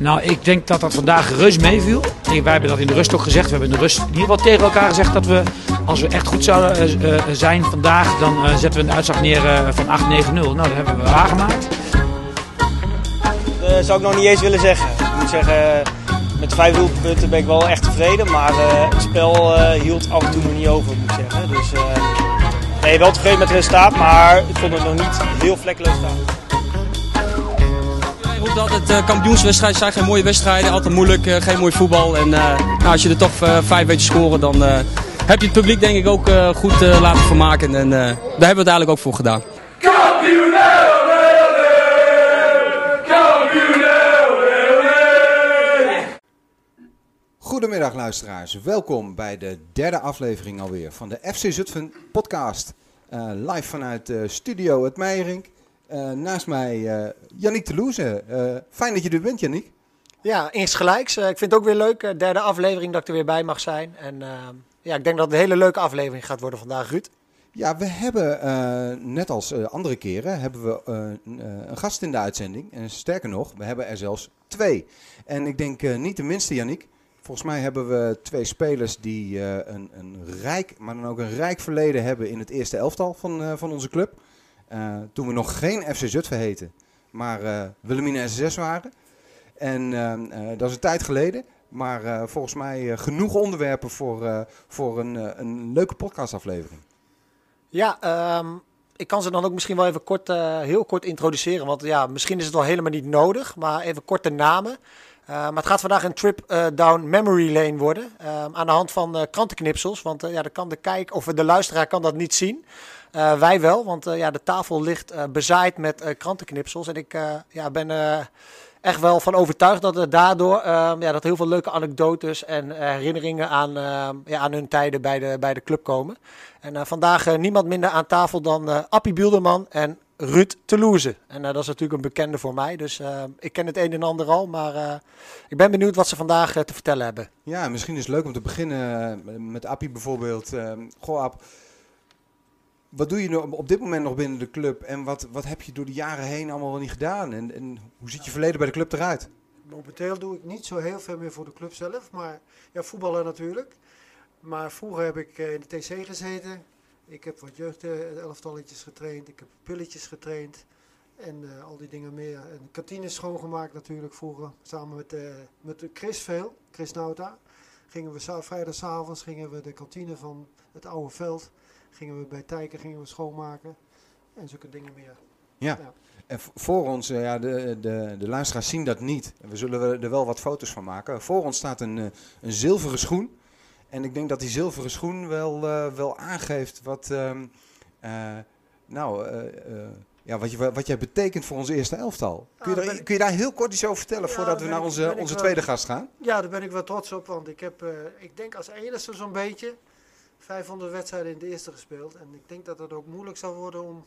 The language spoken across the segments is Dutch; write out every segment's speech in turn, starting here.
Nou, ik denk dat dat vandaag reus meeviel. Wij hebben dat in de rust ook gezegd. We hebben in de rust in ieder geval tegen elkaar gezegd dat we, als we echt goed zouden eh, eh, zijn vandaag, dan eh, zetten we een uitslag neer van 8-9-0. Nou, dat hebben we waargemaakt. Dat zou ik nog niet eens willen zeggen. Ik moet zeggen, met vijf doelpunten ben ik wel echt tevreden. Maar het spel hield af en toe nog niet over, moet ik zeggen. Dus nee, wel tevreden met het resultaat, maar ik vond het nog niet heel vlekkeloos staan. Hij roept altijd uh, kampioenswedstrijden zijn geen mooie wedstrijden, altijd moeilijk, eh, geen mooi voetbal. En eh, nou, als je er toch eh, vijf weet scoren, dan eh, heb je het publiek denk ik ook eh, goed eh, laten vermaken. En eh, daar hebben we het eigenlijk ook voor gedaan. Goedemiddag luisteraars, welkom bij de derde aflevering alweer van de FC Zutphen podcast. Eh, live vanuit de studio Het Meijering. Eh, naast mij uh, Yannick Teloeze. Uh, fijn dat je er bent Yannick. Ja, insgelijks. Ik vind het ook weer leuk. Derde aflevering dat ik er weer bij mag zijn. En ja, ik denk dat het een hele leuke aflevering gaat worden vandaag, Ruud. Ja, we hebben, net als andere keren, hebben we een gast in de uitzending. En sterker nog, we hebben er zelfs twee. En ik denk niet de minste, Yannick. Volgens mij hebben we twee spelers die een, een rijk, maar dan ook een rijk verleden hebben in het eerste elftal van, van onze club. Toen we nog geen FC Zutphen heten, maar Willemine SSS waren. En dat is een tijd geleden. Maar uh, volgens mij uh, genoeg onderwerpen voor, uh, voor een, een leuke podcastaflevering. Ja, um, ik kan ze dan ook misschien wel even kort, heel kort introduceren. Want ja, misschien is het wel helemaal niet nodig. Maar even korte namen. maar het gaat vandaag een trip down memory lane worden. aan de hand van krantenknipsels. Want ja, de, kan de kijk of de luisteraar kan dat niet zien. Wij wel, want ja, de tafel ligt bezaaid met krantenknipsels. En ik ja, ben echt wel van overtuigd dat er daardoor uh, ja, dat heel veel leuke anekdotes en herinneringen aan, uh, ja, aan hun tijden bij de, bij de club komen. En eh, vandaag niemand minder aan tafel dan Appie Bielderman en Ruud Teloeze. En dat is natuurlijk een bekende voor mij, dus ik ken het een en ander al. Maar ik ben benieuwd wat ze vandaag te vertellen hebben. Ja, misschien is het leuk om te beginnen met Appie bijvoorbeeld. goh, App, wat doe je nu op dit moment nog binnen de club en wat, wat heb je door de jaren heen allemaal wel niet gedaan? En, en hoe ziet je verleden bij de club eruit? Momenteel doe ik niet zo heel veel meer voor de club zelf, maar ja, voetballen natuurlijk. Maar vroeger heb ik in de TC gezeten. Ik heb wat jeugdelftalletjes getraind, ik heb pilletjes getraind en uh, al die dingen meer. En kantine schoongemaakt natuurlijk vroeger, samen met, met Chris veel, Chris Nauta. Gingen we vrijdagavond gingen we de kantine van het oude veld gingen we bij Tijken gingen we schoonmaken en zulke dingen meer. Ja. ja. En voor ons, ja, de, de, de luisteraars zien dat niet. We zullen er wel wat foto's van maken. Voor ons staat een, een zilveren schoen. En ik denk dat die zilveren schoen wel, uh, wel aangeeft wat, um, uh, nou, uh, ja, wat, je, wat jij betekent voor onze eerste elftal. Kun je, daar, ik, kun je daar heel kort iets over vertellen ja, voordat we naar onze, onze tweede wel, gast gaan? Ja, daar ben ik wel trots op. Want ik heb, ik denk als enige zo'n beetje 500 wedstrijden in de eerste gespeeld. En ik denk dat het ook moeilijk zal worden om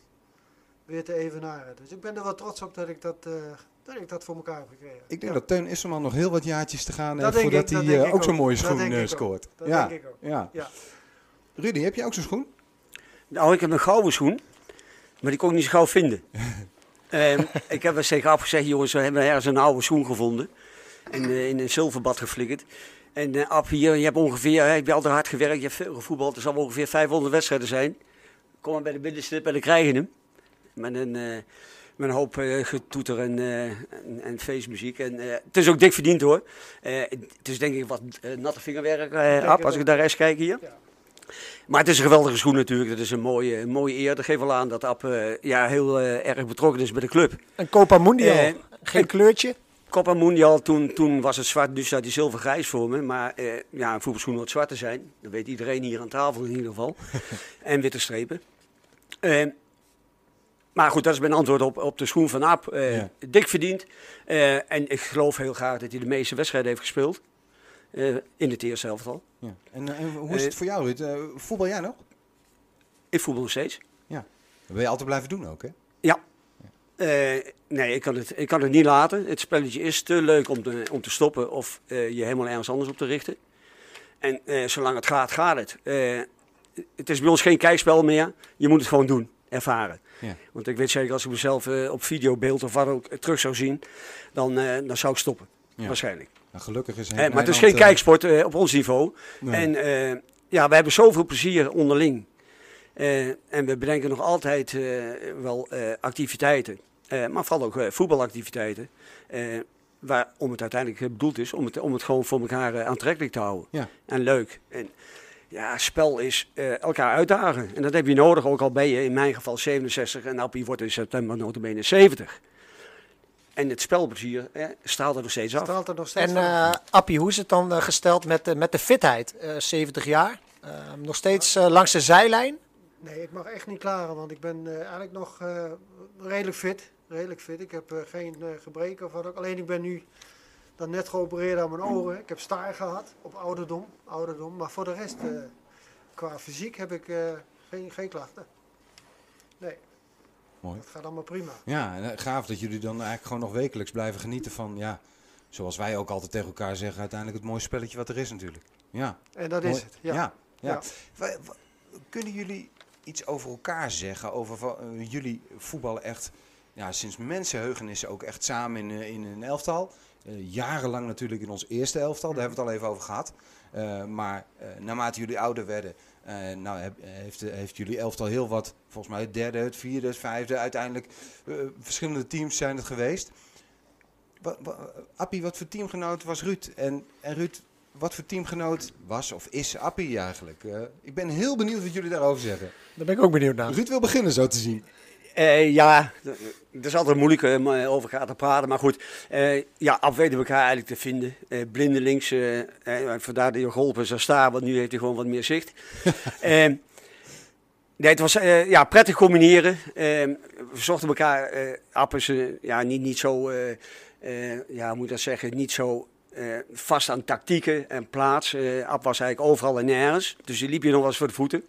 weer te evenaren. Dus ik ben er wel trots op dat ik dat, uh, dat, ik dat voor elkaar heb gekregen. Ik denk ja. dat Teun Isserman nog heel wat jaartjes te gaan heeft voordat ik, hij uh, ook zo'n mooie schoen uh, scoort. Dat ja. denk ik ook. Ja. ja. Rudy, heb je ook zo'n schoen? Nou, ik heb een gouden schoen, maar die kon ik niet zo gauw vinden. um, ik heb eens tegen afgezegd, jongens, we hebben ergens een oude schoen gevonden. En in een zilverbad geflikkerd. En uh, Ab, hier, je hebt ongeveer, hè, je hebt altijd hard gewerkt, je hebt veel gevoetbald. Er zal ongeveer 500 wedstrijden zijn. Kom maar bij de binnenstip en dan krijg je hem. Met een, uh, met een hoop uh, getoeter en, en, en, feestmuziek. En, het is ook dik verdiend hoor. het is denk ik wat natte vingerwerk, Ab, als ik daar eens kijk hier. Ja. Maar het is een geweldige schoen natuurlijk. Dat is een mooie, een mooie eer. Dat geeft wel aan dat Ab ja, heel erg betrokken is bij de club. Een Copa Mundial, geen kleurtje? Copa Mundial, toen, toen was het zwart, nu staat die zilvergrijs voor me. Maar eh, ja, een voetbalschoen moet zwart te zijn. Dat weet iedereen hier aan tafel in ieder geval. en witte strepen. Uh, maar goed, dat is mijn antwoord op, op de schoen van Aap. Ja. Dik verdiend. En ik geloof heel graag dat hij de meeste wedstrijden heeft gespeeld. in het eerste elftal. Ja. En, en, hoe is het voor jou, Ruud? voetbal jij nog? Ik voetbal nog steeds. Ja. Dat wil je altijd blijven doen ook, hè? Ja. Uh, nee, ik kan, het, ik kan het niet laten. Het spelletje is te leuk om te, om te stoppen of uh, je helemaal ergens anders op te richten. En uh, zolang het gaat, gaat het. het is bij ons geen kijkspel meer. Je moet het gewoon doen, ervaren. Ja. Want ik weet zeker, als ik mezelf op videobeeld of wat ook terug zou zien, dan, dan zou ik stoppen. Ja. Waarschijnlijk. Nou, gelukkig is Eh, Henk maar het is geen eh, kijksport eh, op ons niveau. nee. En eh, ja, we hebben zoveel plezier onderling. Eh, en we bedenken nog altijd eh, wel eh, activiteiten. Eh, maar vooral ook eh, voetbalactiviteiten. eh, waarom het uiteindelijk bedoeld is. Om het, om het gewoon voor elkaar eh, aantrekkelijk te houden. Ja. En leuk. En ja, spel is eh, elkaar uitdagen. En dat heb je nodig. Ook al ben je in mijn geval 67 en Appie wordt in september notabene 70. En het spelplezier eh, straalt er nog steeds af. Straalt er nog steeds En eh Appie, hoe is het dan gesteld met, de- met de fitheid? Eh 70 jaar, nog steeds langs de zijlijn. Nee, ik mag echt niet klagen, want ik ben eh, eigenlijk nog eh, redelijk fit. Redelijk fit. Ik heb eh, geen gebreken of wat ook. Alleen ik ben nu dan net geopereerd aan mijn ogen. Ik heb staar gehad op ouderdom. ouderdom. Maar voor de rest, qua fysiek, heb ik geen, geen klachten. Nee. Mooi. Dat gaat allemaal prima. Ja, en, gaaf dat jullie dan eigenlijk gewoon nog wekelijks blijven genieten van, ja, zoals wij ook altijd tegen elkaar zeggen, uiteindelijk het mooiste spelletje wat er is natuurlijk. Ja, En dat mooi. is het. Ja. ja. Kunnen jullie iets over elkaar zeggen, over eh, jullie voetballen echt, ja, sinds mensenheugenissen ook echt samen in, eh, in een elftal. Eh, jarenlang natuurlijk in ons eerste elftal, daar hebben we het al even over gehad. Eh, maar naarmate jullie ouder werden, nou, heb- heeft, heeft jullie elftal heel wat, volgens mij het derde, het vierde, het vijfde, uiteindelijk verschillende teams zijn het geweest. Wat, wat, Appie, wat voor teamgenoot was Ruud? En, en Ruud, wat voor teamgenoot was of is Appie eigenlijk? Eh, ik ben heel benieuwd wat jullie daarover zeggen. Daar ben ik ook benieuwd naar. Ruud wil beginnen zo te zien. Eh, ja, d- het is altijd moeilijk om eh, over elkaar te praten. Maar goed, eh, ja, af weten we elkaar eigenlijk te vinden. Eh blindelings, eh, eh, vandaar dat je geholpen is aan staan, want nu heeft hij gewoon wat meer zicht. Eh, nee, het was eh, ja, prettig combineren. Eh, we zochten elkaar, eh eh, ja, niet, niet zo, eh, eh, ja, hoe moet ik dat zeggen, niet zo eh, vast aan tactieken en plaats. Eh App was eigenlijk overal en nergens, dus die liep je nog wel eens voor de voeten.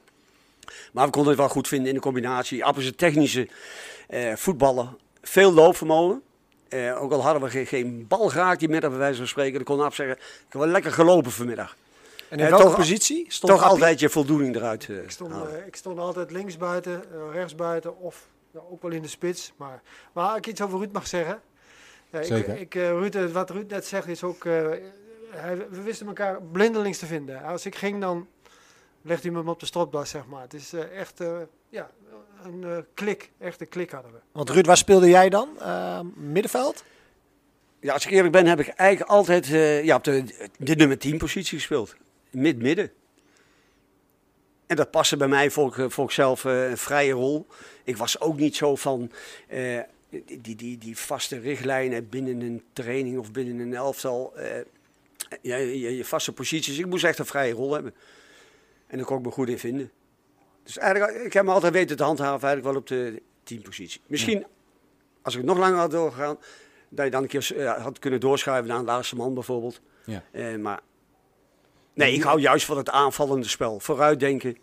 Maar we konden het wel goed vinden in de combinatie. App is een technische eh, voetballer, veel loopvermogen. Eh, ook al hadden we geen, geen bal geraakt die middag bij wijze van spreken, dan kon App zeggen, ik heb wel lekker gelopen vanmiddag. En in welke toch- positie stond Toch altijd je voldoening eruit Ik stond, ik stond altijd links buiten, rechts buiten of ja, ook wel in de spits. Maar, als ik iets over Ruud mag zeggen. Ja, ik, Zeker. Ik, eh, Ruud, eh, wat Ruud net zegt is ook, eh, hij, we wisten elkaar blindelings te vinden. Als ik ging dan legde hij me op de stropdas, zeg maar. Het is eh, echt eh, ja, een eh, klik, echt een klik hadden we. Want Ruud, waar speelde jij dan? Middenveld? Ja, als ik eerlijk ben, heb ik eigenlijk altijd eh, ja, op de, de nummer 10 positie gespeeld. Mid-midden. En dat paste bij mij, vond ik, vond ik zelf eh, een vrije rol. Ik was ook niet zo van eh, die, die, die, die vaste richtlijnen binnen een training of binnen een elftal. eh, je, je vaste posities. Ik moest echt een vrije rol hebben. En daar kon ik me goed in vinden. Dus eigenlijk, ik heb me altijd weten te handhaven eigenlijk wel op de teampositie. Misschien, als ik nog langer had doorgegaan, dat je dan een keer eh, had kunnen doorschuiven naar een laatste man bijvoorbeeld. Ja. Eh, maar nee, ik hou juist van het aanvallende spel. Vooruitdenken.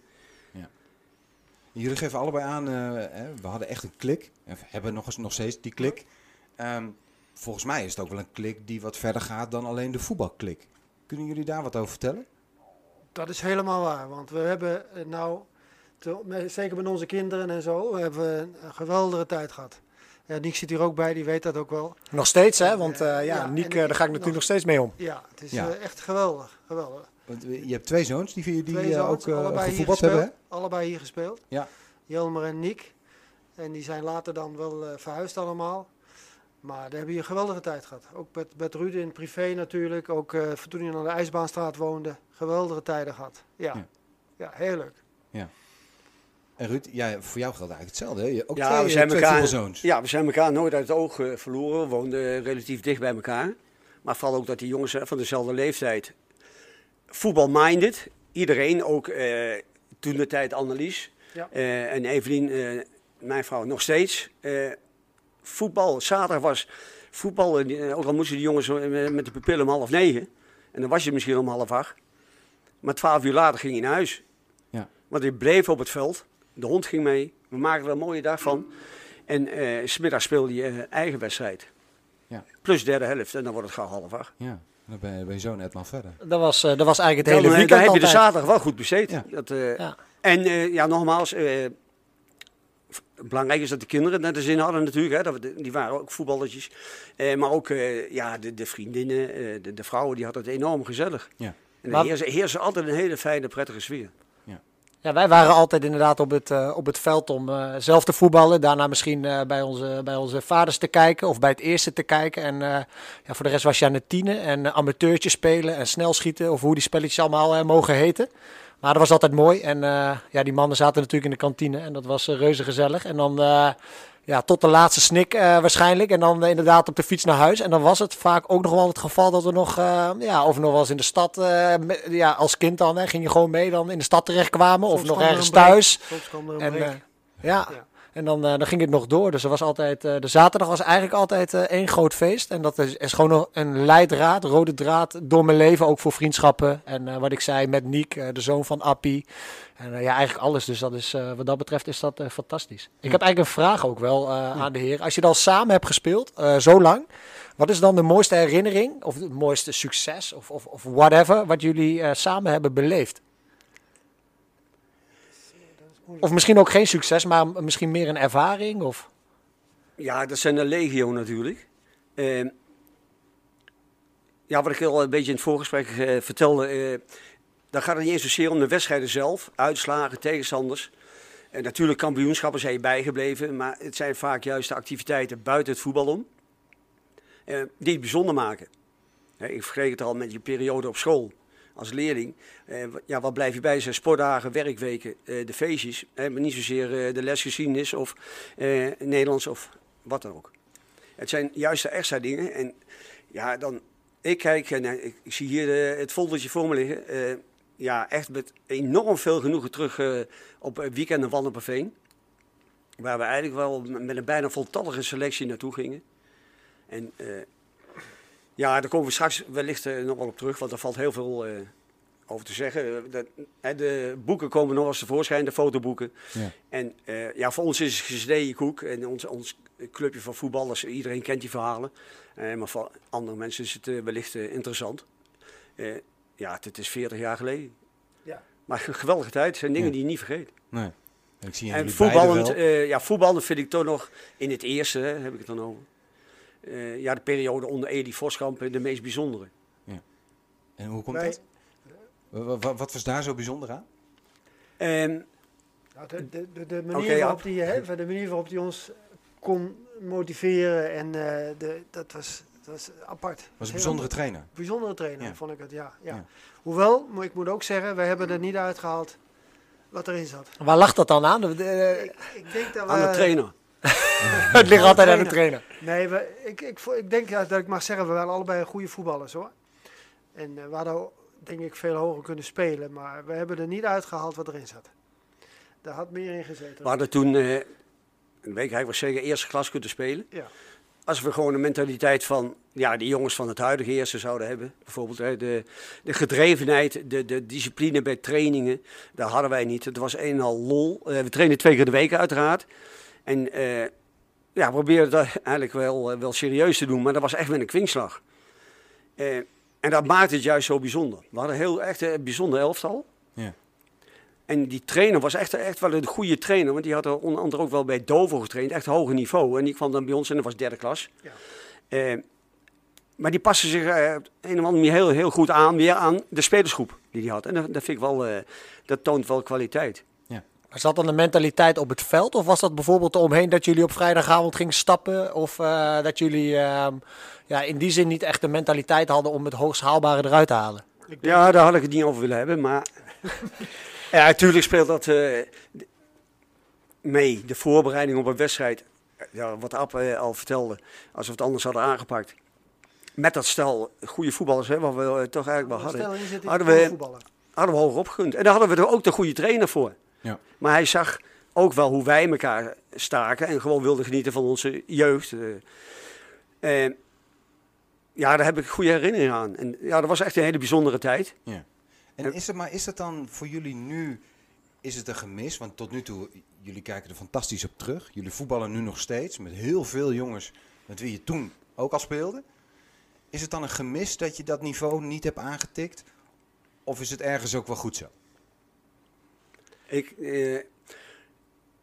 Jullie geven allebei aan, eh, hè, we hadden echt een klik. En we hebben nog, eens, nog steeds die klik. Ehm, volgens mij is het ook wel een klik die wat verder gaat dan alleen de voetbalklik. Kunnen jullie daar wat over vertellen? Dat is helemaal waar, want we hebben eh, nou, te- zeker met onze kinderen en zo, we hebben een, een geweldige tijd gehad. Ja, Niek zit hier ook bij, die weet dat ook wel. Nog steeds, hè? Want eh, ja, Ja, Niek, daar ga ik natuurlijk nog steeds mee om. Ja, het is Ja. echt geweldig, geweldig. Want we- je hebt twee zoons die, die Twee eh, zoons, ook eh, allebei hier gevoetbald gespeeld. hebben. hè? Allebei hier gespeeld. Ja. Jelmer en Niek. En die zijn later dan wel eh, verhuisd allemaal. Maar daar hebben je een geweldige tijd gehad. Ook met, met Ruud in privé natuurlijk. Ook eh, toen hij aan de IJsbaanstraat woonde. Geweldige tijden gehad. Ja, Ja. ja. heel leuk. En Ruud, ja, voor jou geldt eigenlijk hetzelfde. Hè? Je- Ook Ja, twee, we zijn twee elkaar-. Ja, we zijn elkaar nooit uit het oog eh, verloren. We woonden relatief dicht bij elkaar. Maar vooral ook dat die jongens eh, van dezelfde leeftijd voetbal-minded. Iedereen, ook eh, toen de tijd Annelies. Ja. Eh, en Evelien, eh, mijn vrouw, nog steeds. Eh, voetbal, zaterdag was voetbal. ook al moesten die jongens met de pupillen om half negen. En dan was je misschien om half acht. Maar twaalf uur later ging je naar huis. Ja. Want je bleef op het veld. De hond ging mee. We maakten er een mooie dag van. En eh smiddag speelde je eigen wedstrijd. Ja. Plus derde helft. En dan wordt het gauw half acht. Ja, dan ben je, ben je zo net maar verder. Dat was, eh, dat was eigenlijk het hele weekend dan heb je de zaterdag wel goed besteed. Ja. Dat, eh, Ja. En eh, ja, nogmaals. eh, belangrijk is dat de kinderen net de zin hadden natuurlijk. Hè, dat we de- die waren ook voetballetjes. Eh, maar ook eh, ja, de, de vriendinnen, eh, de, de vrouwen, die hadden het enorm gezellig. Ja. En Maar- er heerste altijd een hele fijne, prettige sfeer. Ja, wij waren altijd inderdaad op het, eh, op het veld om eh, zelf te voetballen. Daarna misschien eh, bij, onze, bij onze vaders te kijken of bij het eerste te kijken. En ja, voor de rest was je aan het tienen en amateurtje spelen en snel schieten. Of hoe die spelletjes allemaal mogen heten. Maar dat was altijd mooi. En eh, ja, die mannen zaten natuurlijk in de kantine en dat was eh, reuze gezellig. En dan eh, ja, tot de laatste snik waarschijnlijk. En dan inderdaad op de fiets naar huis. En dan was het vaak ook nog wel het geval dat we nog, ja, of nog wel eens in de stad, me- ja, als kind dan, hè, ging je gewoon mee dan in de stad terechtkwamen. Of nog er ergens thuis. Soms kwam er een En. Ja. En dan, eh, dan ging het nog door. Dus er was altijd, eh, de zaterdag was eigenlijk altijd eh, één groot feest. En dat is, is gewoon een leidraad, rode draad door mijn leven. Ook voor vriendschappen. En wat ik zei met Niek, de zoon van Appie. En ja, eigenlijk alles. Dus dat is, wat dat betreft is dat fantastisch. Ik heb eigenlijk een vraag ook wel eh, aan de heer. Als je dan samen hebt gespeeld, zo lang. Wat is dan de mooiste herinnering? Of het mooiste succes? Of, of, of whatever. Wat jullie samen hebben beleefd? Of misschien ook geen succes, maar misschien meer een ervaring? Of... Ja, dat zijn de legio natuurlijk. Ehm, ja, wat ik al een beetje in het voorgesprek eh, vertelde, eh, dan gaat het niet eens zozeer om de wedstrijden zelf, uitslagen, tegenstanders. En natuurlijk kampioenschappen zijn je bijgebleven, maar het zijn vaak juist de activiteiten buiten het voetbal om, eh, die het bijzonder maken. Ik vergeleek het al met je periode op school als leerling. Eh, ja, wat blijf je bij? Zijn sportdagen, werkweken, eh, de feestjes. Maar niet zozeer eh, de lesgeschiedenis of Nederlands of wat dan ook. Het zijn juist de extra dingen. En ja, dan, ik kijk en ik, zie hier het foldertje voor me liggen. Ja, echt met enorm veel genoegen terug op weekenden Wanneperveen. Waar we eigenlijk wel met een bijna voltallige selectie naartoe gingen. En ja, daar komen we straks wellicht eh, nog wel op terug, want er valt heel veel eh, over te zeggen. Eh, dat- hè, de boeken komen nog eens tevoorschijn, de fotoboeken. Ja. En eh, ja, voor ons is het gesneden koek. En ons, ons clubje van voetballers, iedereen kent die verhalen. Eh, maar voor andere mensen is het wellicht interessant. Eh, ja, het, is 40 jaar geleden. Ja. Maar een geweldige tijd. Het zijn dingen Ja. die je niet vergeet. Nee. En ik zie En voetballend, eh, ja, voetballend vind ik toch nog in het eerste, hè, heb ik het dan over. Eh, ja, de periode onder Edi Voskamp eh, de meest bijzondere. En hoe komt Wij- dat? Wa- wa- Wat was daar zo bijzonder aan? En Nou, de, de, de, de manier ja. waarop die, hè, de manier waarop die ons kon motiveren en eh, de, dat was, dat was apart. Was een Heel bijzondere trainer. Bijzondere trainer, Ja. vond ik het, ja, ja. Ja. Hoewel, maar ik moet ook zeggen, we hebben er niet uitgehaald wat erin zat. Waar lag dat dan aan? De- de- Ik, ik denk dat we... aan de trainer. het ligt altijd aan de trainer. Nee, we, ik, ik, ik denk ja, dat ik mag zeggen, we waren allebei goede voetballers hoor. En eh, we hadden denk ik veel hoger kunnen spelen, maar we hebben er niet uitgehaald wat erin zat. Daar had meer in gezeten. We hadden toen, eh, een week eigenlijk was zeggen, eerste klas kunnen spelen. Ja. Als we gewoon de mentaliteit van ja, die jongens van het huidige eerste zouden hebben. Bijvoorbeeld hè, de, de gedrevenheid, de, de discipline bij trainingen. Daar hadden wij niet. Het was een en al lol. Eh, we trainen twee keer de week uiteraard. En eh, ja, we probeerden dat eigenlijk wel, eh, wel serieus te doen. Maar dat was echt met een kwinkslag. Eh, en dat maakte het juist zo bijzonder. We hadden heel, echt een bijzonder elftal. Ja. En die trainer was echt, echt wel een goede trainer. Want die had er onder andere ook wel bij Dovo getraind. Echt hoger niveau. En die kwam dan bij ons en dat was derde klas. Ja. Eh, maar die paste zich op een of andere manier heel, heel goed aan. Weer aan de spelersgroep die hij had. En dat, dat vind ik wel, eh, dat toont wel kwaliteit. Maar zat dan de mentaliteit op het veld? Of was dat bijvoorbeeld omheen dat jullie op vrijdagavond gingen stappen? Of eh, dat jullie ehm, ja, in die zin niet echt de mentaliteit hadden om het hoogst haalbare eruit te halen? Ja, daar had ik het niet over willen hebben. Maar ja, natuurlijk speelt dat eh, mee. De voorbereiding op een wedstrijd. Ja, wat App eh, al vertelde. Als we het anders hadden aangepakt. Met dat stel goede voetballers, hè, wat we toch eigenlijk wel hadden. Hadden de we- voetballen. hadden we hoog opgegund. En daar hadden we er ook de goede trainer voor. Ja. Maar hij zag ook wel hoe wij elkaar staken en gewoon wilden genieten van onze jeugd. eh. En ja, daar heb ik goede herinneringen aan. En ja, dat was echt een hele bijzondere tijd. En En- is het, maar is het dan voor jullie nu, is het een gemis? Want tot nu toe, jullie kijken er fantastisch op terug. Jullie voetballen nu nog steeds met heel veel jongens met wie je toen ook al speelde. Is het dan een gemis dat je dat niveau niet hebt aangetikt? Of is het ergens ook wel goed zo? Ik, eh,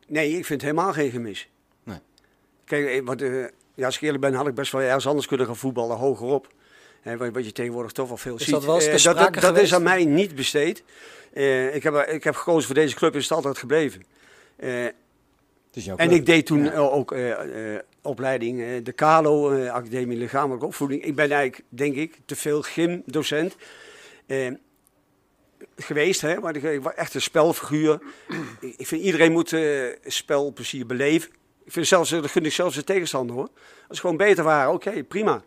nee, ik vind helemaal geen gemis. Nee. Kijk, eh, wat, eh, ja, als ik eerlijk ben, had ik best wel ergens anders kunnen gaan voetballen, hogerop. Hè, wat, wat je tegenwoordig toch wel veel Is ziet. dat wel eens Eh, dat, dat, is aan mij niet besteed. Eh, ik, heb, ik heb gekozen voor deze club, is het altijd gebleven. Eh, Het is jouw en ik deed toen Ja. ook eh, eh, opleiding, eh, de CALO, eh, Academie Lichamelijke Opvoeding. Ik ben eigenlijk, denk ik, te veel gymdocent geweest. Hè, maar ik, ik was echt een spelfiguur. ik ik vind iedereen moet eh spelplezier beleven. Ik vind zelfs, dat gun ik zelfs de tegenstander hoor. Als ze gewoon beter waren, oké, prima.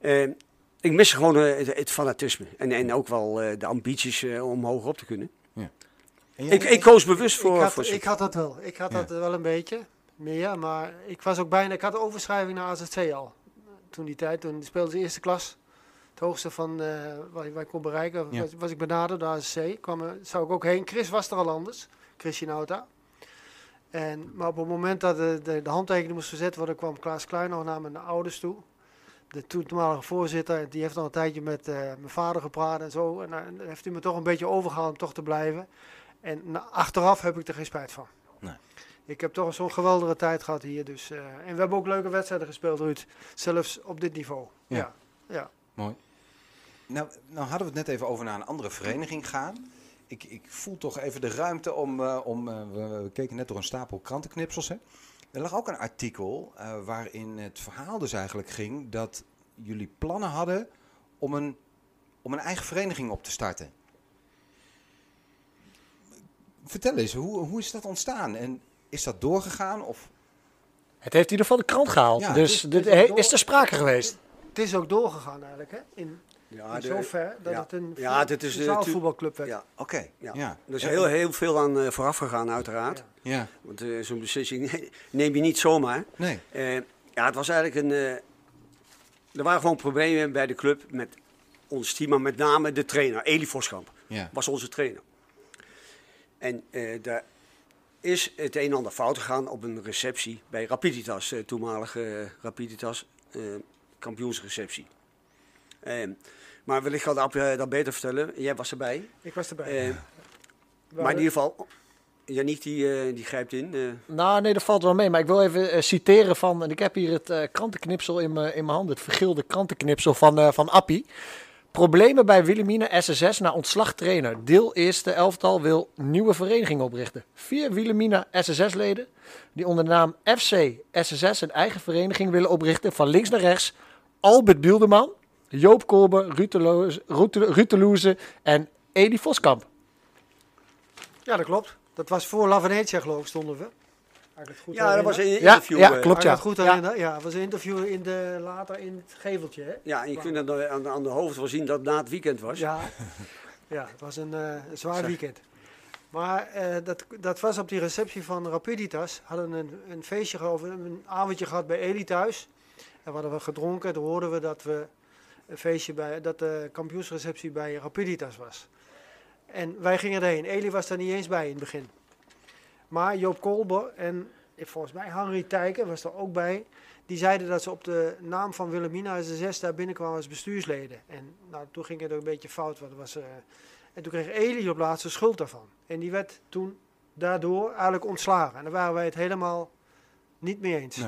Eh, ik mis gewoon eh, het, het fanatisme. En, en ook wel eh, de ambities eh, om hoger op te kunnen. En jij- Ik, ik koos bewust voor... ik, had, voor ik had dat wel. Ik had Ja. dat wel een beetje meer, maar ik was ook bijna. Ik had de overschrijving naar AZC al. Toen die tijd, toen speelde ze eerste klas. Het hoogste van eh waar, waar ik kon bereiken, Ja. was, was ik benaderd door AZC. Kwam, er- zou ik ook heen. Chris was er al anders, Nauta. En, maar op het moment dat de, de, de handtekening moest verzet worden, kwam Klaas Klein nog naar mijn ouders toe. De toenmalige voorzitter, die heeft al een tijdje met eh, mijn vader gepraat en zo. En dan heeft hij me toch een beetje overgehaald om toch te blijven. En na- achteraf heb ik er geen spijt van. Nee. Ik heb toch zo'n geweldige tijd gehad hier. Dus, eh, en we hebben ook leuke wedstrijden gespeeld, Ruud. Zelfs op dit niveau. Ja. Ja. ja. Mooi. Nou, nou hadden we het net even over naar een andere vereniging gaan. Ik, ik voel toch even de ruimte om... eh, om eh, we, keken net door een stapel krantenknipsels. Hè. Er lag ook een artikel eh, waarin het verhaal dus eigenlijk ging... dat jullie plannen hadden om een, om een eigen vereniging op te starten. Vertel eens, hoe, hoe is dat ontstaan? En is dat doorgegaan? Of, Het heeft in ieder geval de krant gehaald. Ja, dus het is- dit het is he- is er sprake geweest. Het is ook doorgegaan eigenlijk. Hè? In, Ja, in de- zover dat ja. het een Ja, dit is, een eh, zaalvoetbalclub werd. Ja, Oké, ja. Ja. er is Ja. heel, heel veel aan eh, vooraf gegaan, uiteraard. Ja. Ja, Want eh, zo'n beslissing neem je niet zomaar. nee. Eh, ja, het was eigenlijk een. eh, er waren gewoon problemen bij de club met ons team, maar met name de trainer, Elie Voskamp, Ja. was onze trainer. En eh, daar is het een en ander fout gegaan op een receptie bij Rapiditas, eh, toenmalige Rapiditas, eh, kampioensreceptie. Eh, maar wellicht gaat Ab eh, dat beter vertellen. Jij was erbij. Ik was erbij. Eh, maar in ieder geval, Janiek die, eh, die grijpt in. eh. Nou, nee, dat valt wel mee. Maar ik wil even citeren van... En ik heb hier het eh, krantenknipsel in mijn in mijn hand. Het vergilde krantenknipsel van, eh van Appie. Problemen bij Wilhelmina SSS na ontslag trainer. Deel eerste elftal wil nieuwe vereniging oprichten. Vier Wilhelmina SSS-leden die onder de naam FC SSS een eigen vereniging willen oprichten. Van links naar rechts. Albert Bieldeman, Joop de Loeze en Edi Voskamp. Ja, dat klopt. Dat was voor La Venetia, geloof ik, stonden we. Als ik het goed Ja, dat was een Ja, interview. ja, eh, klopt. Ik het ja. goed Ja. herinner. Ja, was een interview in de, later in het geveltje. Hè? Ja, en je kunt aan de, aan de hoofd wel zien dat het na het weekend was. Ja, ja het was een, eh, een zwaar weekend. Maar eh, dat, dat was op die receptie van Rapiditas. Hadden een, een feestje gehad, of een avondje gehad bij Eli thuis. En we hadden we gedronken. Toen hoorden we dat we een feestje bij, dat de kampioensreceptie bij Rapiditas was. En wij gingen erheen. Eli was daar niet eens bij in het begin. Maar Joop Kolber en volgens mij Henry Tijken was er ook bij. Die zeiden dat ze op de naam van Wilhelmina SSS daar binnenkwamen als bestuursleden. En nou, toen ging het ook een beetje fout. Want was, eh, en toen kreeg Eli op laatste schuld daarvan. En die werd toen daardoor eigenlijk ontslagen. En daar waren wij het helemaal niet mee eens.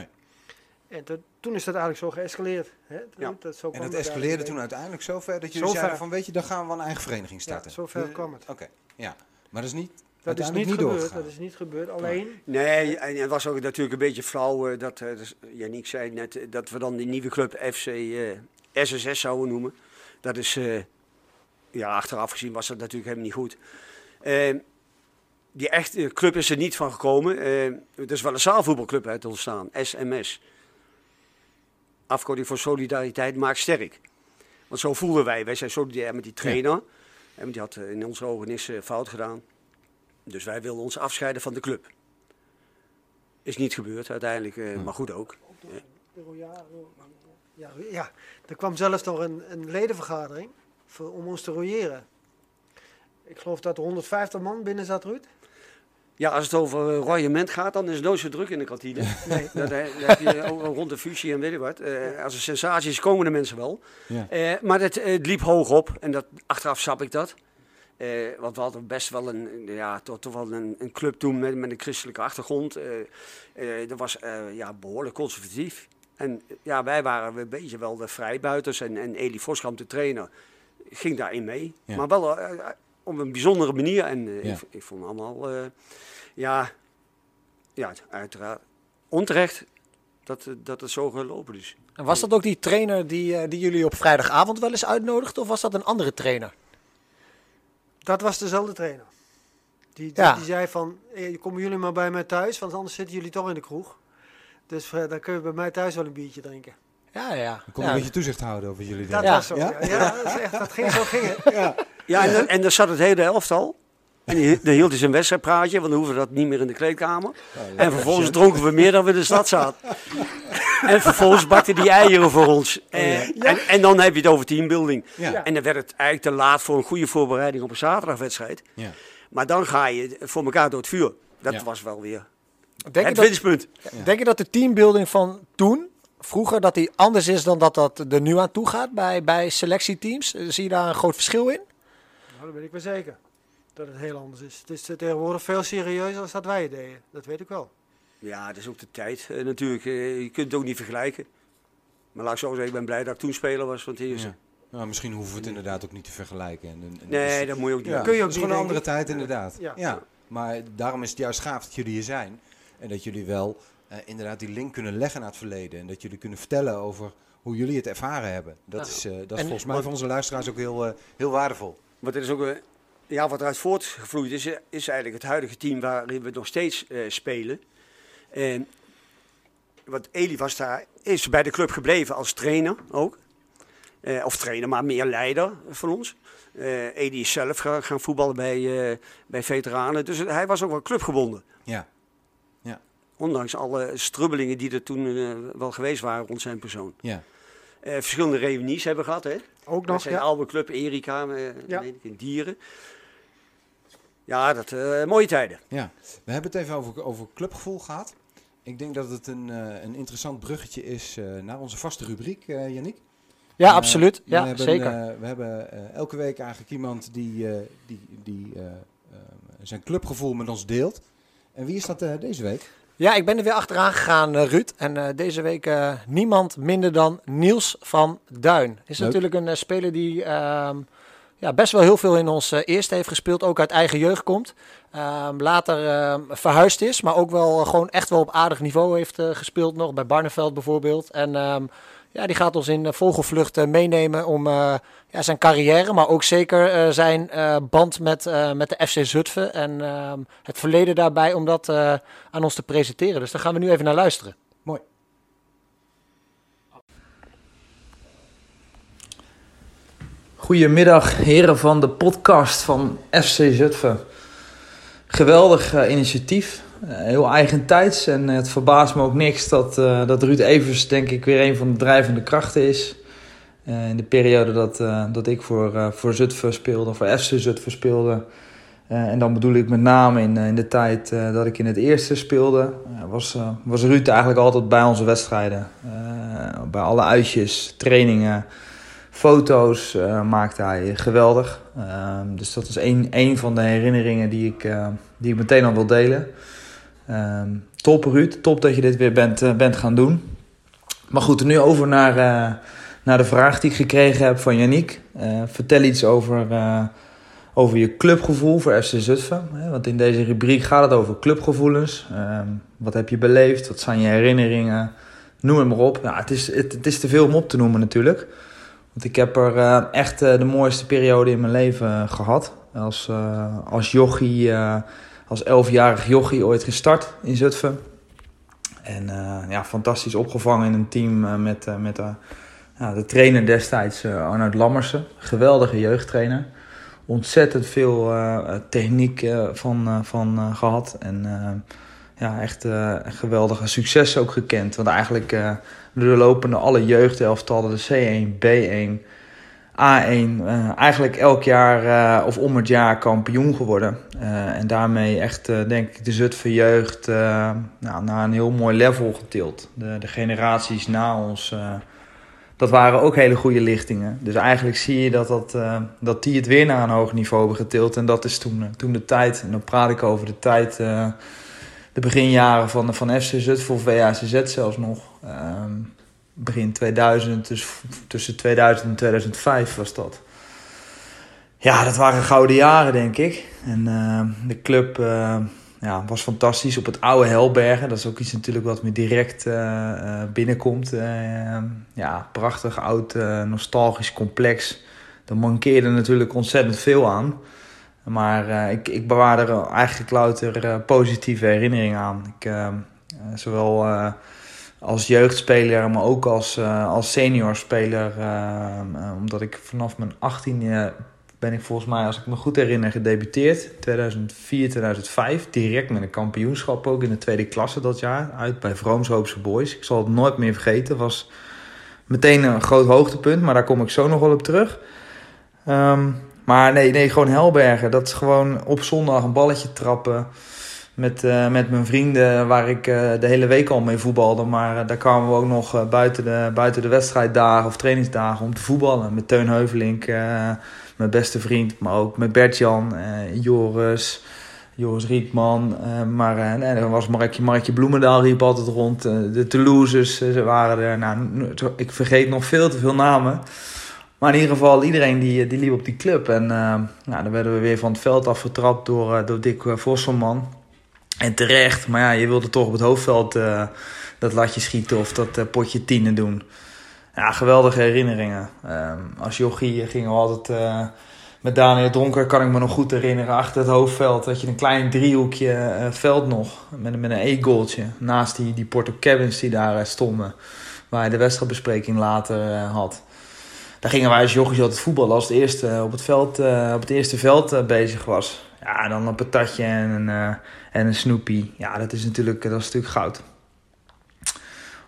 En to- toen is dat eigenlijk zo geëscaleerd. Hè? Ja. Dat, zo En het het escaleerde toen uiteindelijk zover dat jullie Zover. zeiden van weet je, dan gaan we een eigen vereniging starten. Ja, zover Eh, kwam het. Oké, ja. Maar dat is niet, Dat is niet gebeurd. doorgegaan. Dat is niet gebeurd. Alleen, Nee, en het was ook natuurlijk een beetje flauw eh, dat, eh, dus Janiek zei net, eh, dat we dan die nieuwe club FC eh, SSS zouden noemen. Dat is, ja, achteraf gezien was dat natuurlijk helemaal niet goed. Die echte club is er niet van gekomen. Er is wel een zaalvoetbalclub uit ontstaan, SMS. Afkorting voor solidariteit maakt sterk. Want zo voelden wij. Wij zijn solidair met die trainer. En die had eh, in onze ogen niks eh, fout gedaan. Dus wij wilden ons afscheiden van de club. Is niet gebeurd uiteindelijk, eh, maar goed ook. ja, ja, ja, er kwam zelfs nog een, een ledenvergadering voor, om ons te royeren. Ik geloof dat er 150 man binnen zat, Ruud. Ja, als het over eh, royement gaat, dan is het nooit zo druk in de kantine. Nee. Dat, dat heb je rond de fusie en weet ik wat. Eh, als er sensaties komen de mensen wel. Ja. Eh, maar het, het liep hoog op en dat, achteraf snap ik dat. Want we hadden best wel een, ja, toch, toch wel een, een club toen met, met een christelijke achtergrond. Dat was ja, behoorlijk conservatief. En ja, wij waren een beetje wel de vrijbuiters. En, en Elie Voskamp, de trainer, ging daarin mee. Ja. Maar wel op een bijzondere manier. En eh, Ja. ik, ik vond allemaal, eh, ja, ja, uiteraard onterecht dat, eh, dat het zo gelopen is. En was dat ook die trainer die, die jullie op vrijdagavond wel eens uitnodigde? Of was dat een andere trainer? Dat was dezelfde trainer. Die, die, Ja. die zei van, eh, komen jullie maar bij mij thuis, want anders zitten jullie toch in de kroeg. Dus eh, dan kun je bij mij thuis wel een biertje drinken. Ja, ja. Dan kon ja. een beetje toezicht houden over jullie. Dat was zo. Ja? Ja, ja? dat, is echt, dat ging zo ging het. Ja, en, dan- en daar zat het hele elftal. En die, dan hield hij zijn wedstrijdpraatje, want dan hoeven we dat niet meer in de kleedkamer. En vervolgens dronken we meer dan we in de stad zaten. En vervolgens bakte die eieren voor ons. Eh, en, en dan heb je het over teambuilding. Ja. En dan werd het eigenlijk te laat voor een goede voorbereiding op een zaterdagwedstrijd. Ja. Maar dan ga je voor elkaar door het vuur. Dat Ja. was wel weer Denk, je het dat, winstpunt. denk je dat de teambuilding van toen, vroeger, dat die anders is dan dat dat er nu aan toe gaat bij, bij selectieteams? Zie je daar een groot verschil in? Nou, dat weet ik wel zeker. Dat het heel anders is. Het is eh, tegenwoordig veel serieuzer dan dat wij het deden. Dat weet ik wel. Ja, dat is ook de tijd eh, natuurlijk. Eh, je kunt het ook niet vergelijken. Maar laat ik zo zeggen, ik ben blij dat ik toen speler was het eerste. Ja. Nou, misschien hoeven we het inderdaad ook niet te vergelijken. En, en- en Nee, dus- dat moet je ook niet ja, kun je ook het is gewoon een andere tijd inderdaad. Ja. Ja. Maar daarom is het juist gaaf dat jullie hier zijn. En dat jullie wel inderdaad die link kunnen leggen naar het verleden. En dat jullie kunnen vertellen over hoe jullie het ervaren hebben. Dat Ja. is, eh, dat is En- volgens mij voor onze luisteraars ook heel, heel waardevol. Want er is ook, eh, ja, wat eruit voortgevloeid is, eh, is eigenlijk het huidige team waarin we nog steeds eh, spelen. En want Eli was daar, is bij de club gebleven als trainer ook. Of trainer, maar meer leider van ons. Eli is zelf gaan, gaan voetballen bij, bij veteranen. Dus hij was ook wel clubgebonden. Ja. Ondanks alle strubbelingen die er toen wel geweest waren rond zijn persoon. Ja. Eh, verschillende reunies hebben we gehad, hè? Ook nog, zijn ja. oude club Erika, eh, Ja. ik, in Dieren. Ja, dat, eh, mooie tijden. Ja, we hebben het even over, over clubgevoel gehad. Ik denk dat het een, eh, een interessant bruggetje is eh, naar onze vaste rubriek, eh Yannick. Ja, absoluut. we Ja, hebben, zeker. eh, we hebben eh, elke week eigenlijk iemand die, eh, die, die zijn clubgevoel met ons deelt. En wie is dat eh, deze week? Ja, ik ben er weer achteraan gegaan, eh, Ruud. En eh, deze week eh, niemand minder dan Niels van Duin. Is Leuk. natuurlijk een speler die ehm, ja, best wel heel veel in ons eerste heeft gespeeld. Ook uit eigen jeugd komt. Ehm, later ehm, verhuisd is, maar ook wel gewoon echt wel op aardig niveau heeft gespeeld nog. Bij Barneveld bijvoorbeeld. En ja, die gaat ons in eh, vogelvlucht meenemen om eh, ja, zijn carrière, maar ook zeker eh, zijn band met, met de FC Zutphen. En ehm, het verleden daarbij om dat aan ons te presenteren. Dus daar gaan we nu even naar luisteren. Mooi. Goedemiddag, heren van de podcast van FC Zutphen. Geweldig initiatief, heel eigentijds en het verbaast me ook niks dat, eh, dat Ruud Evers denk ik weer een van de drijvende krachten is. Eh, in de periode dat, eh, dat ik voor, eh, voor Zutphen speelde, voor FC Zutphen speelde. Eh, en dan bedoel ik met name in, eh, in de tijd eh, dat ik in het eerste speelde, eh, was, eh, was Ruud eigenlijk altijd bij onze wedstrijden. Eh, bij alle uitjes, trainingen, foto's eh, maakte hij geweldig. Dus dat is één, één van de herinneringen die ik, eh, die ik meteen al wil delen. Ehm, top Ruud, top dat je dit weer bent, eh, bent gaan doen. Maar goed, nu over naar, eh, naar de vraag die ik gekregen heb van Yannick. Eh, vertel iets over, over je clubgevoel voor FC Zutphen. Want in deze rubriek gaat het over clubgevoelens. Ehm, wat heb je beleefd? Wat zijn je herinneringen? Noem het maar op. Ja, het, is, het, is te veel om op te noemen natuurlijk. Want ik heb er echt de mooiste periode in mijn leven eh, gehad. Als, als jochie, als elfjarig jochie ooit gestart in Zutphen. En eh, ja, fantastisch opgevangen in een team eh, met, eh, met ja, de trainer destijds, Arnoud Lammersen. Geweldige jeugdtrainer. Ontzettend veel techniek van, van eh, gehad. En ja, echt geweldige successen ook gekend. Want eigenlijk eh doorlopende alle jeugdelftallen, de C1, B1, A1, eh, eigenlijk elk jaar eh, of om het jaar kampioen geworden. Eh, en daarmee echt, denk ik, de Zutphen jeugd nou, naar een heel mooi level getild. De, de generaties na ons, dat waren ook hele goede lichtingen. Dus eigenlijk zie je dat, dat, dat die het weer naar een hoog niveau hebben getild. En dat is toen, toen de tijd, en dan praat ik over de tijd, de beginjaren van, van FC Zutphen of WACZ zelfs nog. Ehm, begin 2000, dus tussen 2000 en 2005 was dat. Ja, dat waren gouden jaren, denk ik. En uh, de club uh, ja, was fantastisch op het oude Helbergen. Dat is ook iets natuurlijk wat me direct uh, binnenkomt. ja, prachtig, oud, nostalgisch complex. Daar mankeerde natuurlijk ontzettend veel aan. Maar ik, ik bewaar er eigenlijk louter positieve herinneringen aan. Ik, zowel als jeugdspeler, maar ook als, uh, als seniorspeler. Uh, omdat ik vanaf mijn 18e ben ik volgens mij, als ik me goed herinner, gedebuteerd. 2004, 2005. Direct met een kampioenschap ook in de tweede klasse dat jaar. Uit bij Vroomshoopse Boys. Ik zal het nooit meer vergeten. was meteen een groot hoogtepunt, maar daar kom ik zo nog wel op terug. Um, maar nee, nee, gewoon Helbergen. Dat is gewoon op zondag een balletje trappen met, uh, met mijn vrienden waar ik uh, de hele week al mee voetbalde. Maar uh, daar kwamen we ook nog buiten, de, buiten de wedstrijddagen of trainingsdagen om te voetballen. Met Teun Heuvelink, mijn beste vriend, maar ook met Bert-Jan, Joris, Joris Rietman. maar nee, er was Markje, Markje Bloemendaal riep altijd rond. de Toulouses, ze waren er. Nou, ik vergeet nog veel te veel namen. Maar in ieder geval, iedereen die, die liep op die club. En nou, dan werden we weer van het veld afgetrapt door, door Dick Vosselman. En terecht, maar ja, je wilde toch op het hoofdveld uh, dat latje schieten of dat uh, potje tienen doen. Ja, geweldige herinneringen. Um, als jochie gingen we altijd met Daniel Donker, kan ik me nog goed herinneren, achter het hoofdveld had je een klein driehoekje veld nog met, met een e-goaltje naast die, die Porto Cabins die daar stonden, waar je de wedstrijdbespreking later had. Daar gingen wij als jochies altijd voetballen als het eerste op het, veld, op het eerste veld bezig was. Ja, dan een patatje en een en een Snoopy. Ja, dat is natuurlijk, dat is natuurlijk goud.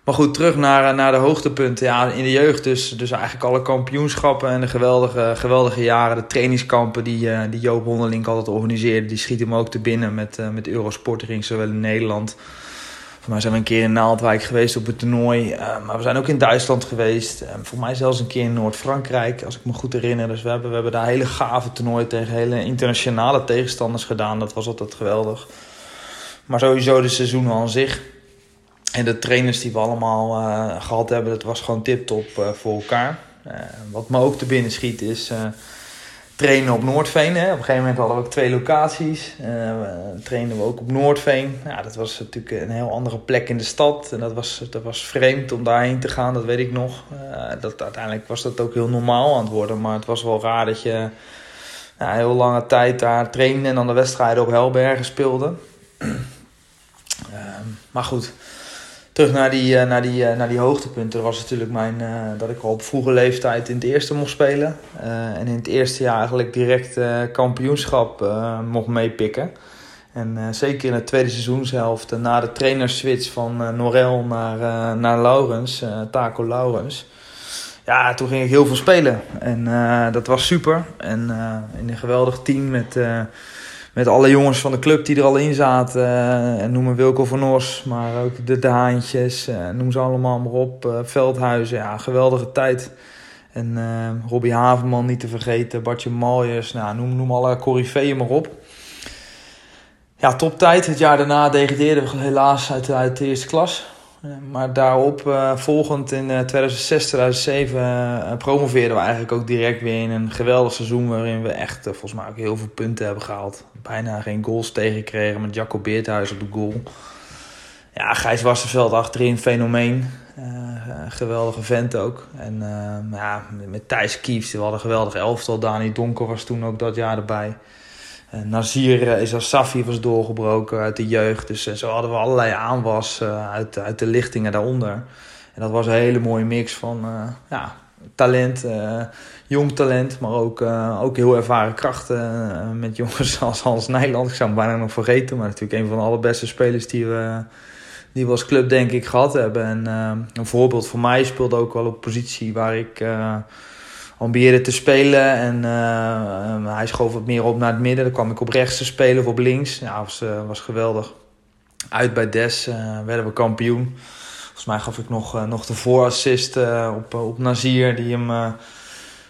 Maar goed, terug naar, naar de hoogtepunten. Ja, in de jeugd dus, dus eigenlijk alle kampioenschappen en de geweldige, geweldige jaren. De trainingskampen die, uh, die Joop Honderlink altijd organiseerde. Die schiet hem ook te binnen met, uh, met Eurosportering, zowel in Nederland. Voor mij zijn we een keer in Naaldwijk geweest op het toernooi. Uh, maar we zijn ook in Duitsland geweest. voor mij zelfs een keer in Noord-Frankrijk, als ik me goed herinner. Dus we hebben, we hebben daar hele gave toernooien tegen hele internationale tegenstanders gedaan. Dat was altijd geweldig. Maar sowieso de seizoenen aan zich. En de trainers die we allemaal uh, gehad hebben, dat was gewoon tip-top uh, voor elkaar. Uh, wat me ook te binnen schiet is trainen op Noordveen. Hè. Op een gegeven moment hadden we ook twee locaties. trainden we ook op Noordveen. Ja, dat was natuurlijk een heel andere plek in de stad. En dat was, dat was vreemd om daarheen te gaan, dat weet ik nog. dat, uiteindelijk was dat ook heel normaal aan het worden. Maar het was wel raar dat je heel lange tijd daar trainde en dan de wedstrijden op Helbergen speelde. Ehm, maar goed, terug naar die, uh, naar die, uh, naar die hoogtepunten. Dat was natuurlijk mijn, uh, dat ik al op vroege leeftijd in het eerste mocht spelen. en in het eerste jaar eigenlijk direct kampioenschap mocht meepikken. En zeker in het tweede seizoenshelft, na de trainerswitch van Norel naar, naar Laurens, Taco Laurens. Ja, toen ging ik heel veel spelen. En dat was super. En in een geweldig team met met alle jongens van de club die er al in zaten. Uh, noem maar Wilco van Os, maar ook de, Haantjes. Uh, noem ze allemaal maar op. Uh, Veldhuizen, ja, geweldige tijd. En Robbie Havenman niet te vergeten. Bartje Maljers, nou, noem, noem alle corifeeën maar op. Ja, toptijd. Het jaar daarna degradeerden we helaas uit, uit de eerste klas. Maar daarop, uh, volgend in uh, 2006, 2007, uh, promoveerden we eigenlijk ook direct weer in een geweldig seizoen. Waarin we echt volgens mij ook heel veel punten hebben gehaald. Bijna geen goals tegengekregen met Jacco Beerthuis op de goal. Ja, Gijs Wasserveld achterin, fenomeen. geweldige vent ook. En ja, met Thijs Kiefs, we hadden een geweldig elftal. Dani Donker was toen ook dat jaar erbij. Uh, Nazir uh, Safi was doorgebroken uit de jeugd. Dus uh, zo hadden we allerlei aanwas uit, uit de lichtingen daaronder. En dat was een hele mooie mix van ja, talent, jong talent, maar ook, ook heel ervaren krachten. met jongens als Hans Nijland. Ik zou hem bijna nog vergeten, maar natuurlijk een van de allerbeste spelers die we, die we als club denk ik gehad hebben. En een voorbeeld voor mij speelde ook wel op positie waar ik ambieerde te spelen. En uh, hij schoof wat meer op naar het midden. Dan kwam ik op rechts te spelen of op links. Ja, was, uh, was geweldig. Uit bij Des uh, werden we kampioen. Volgens mij gaf ik nog, nog de voorassist op, op Nazir, die hem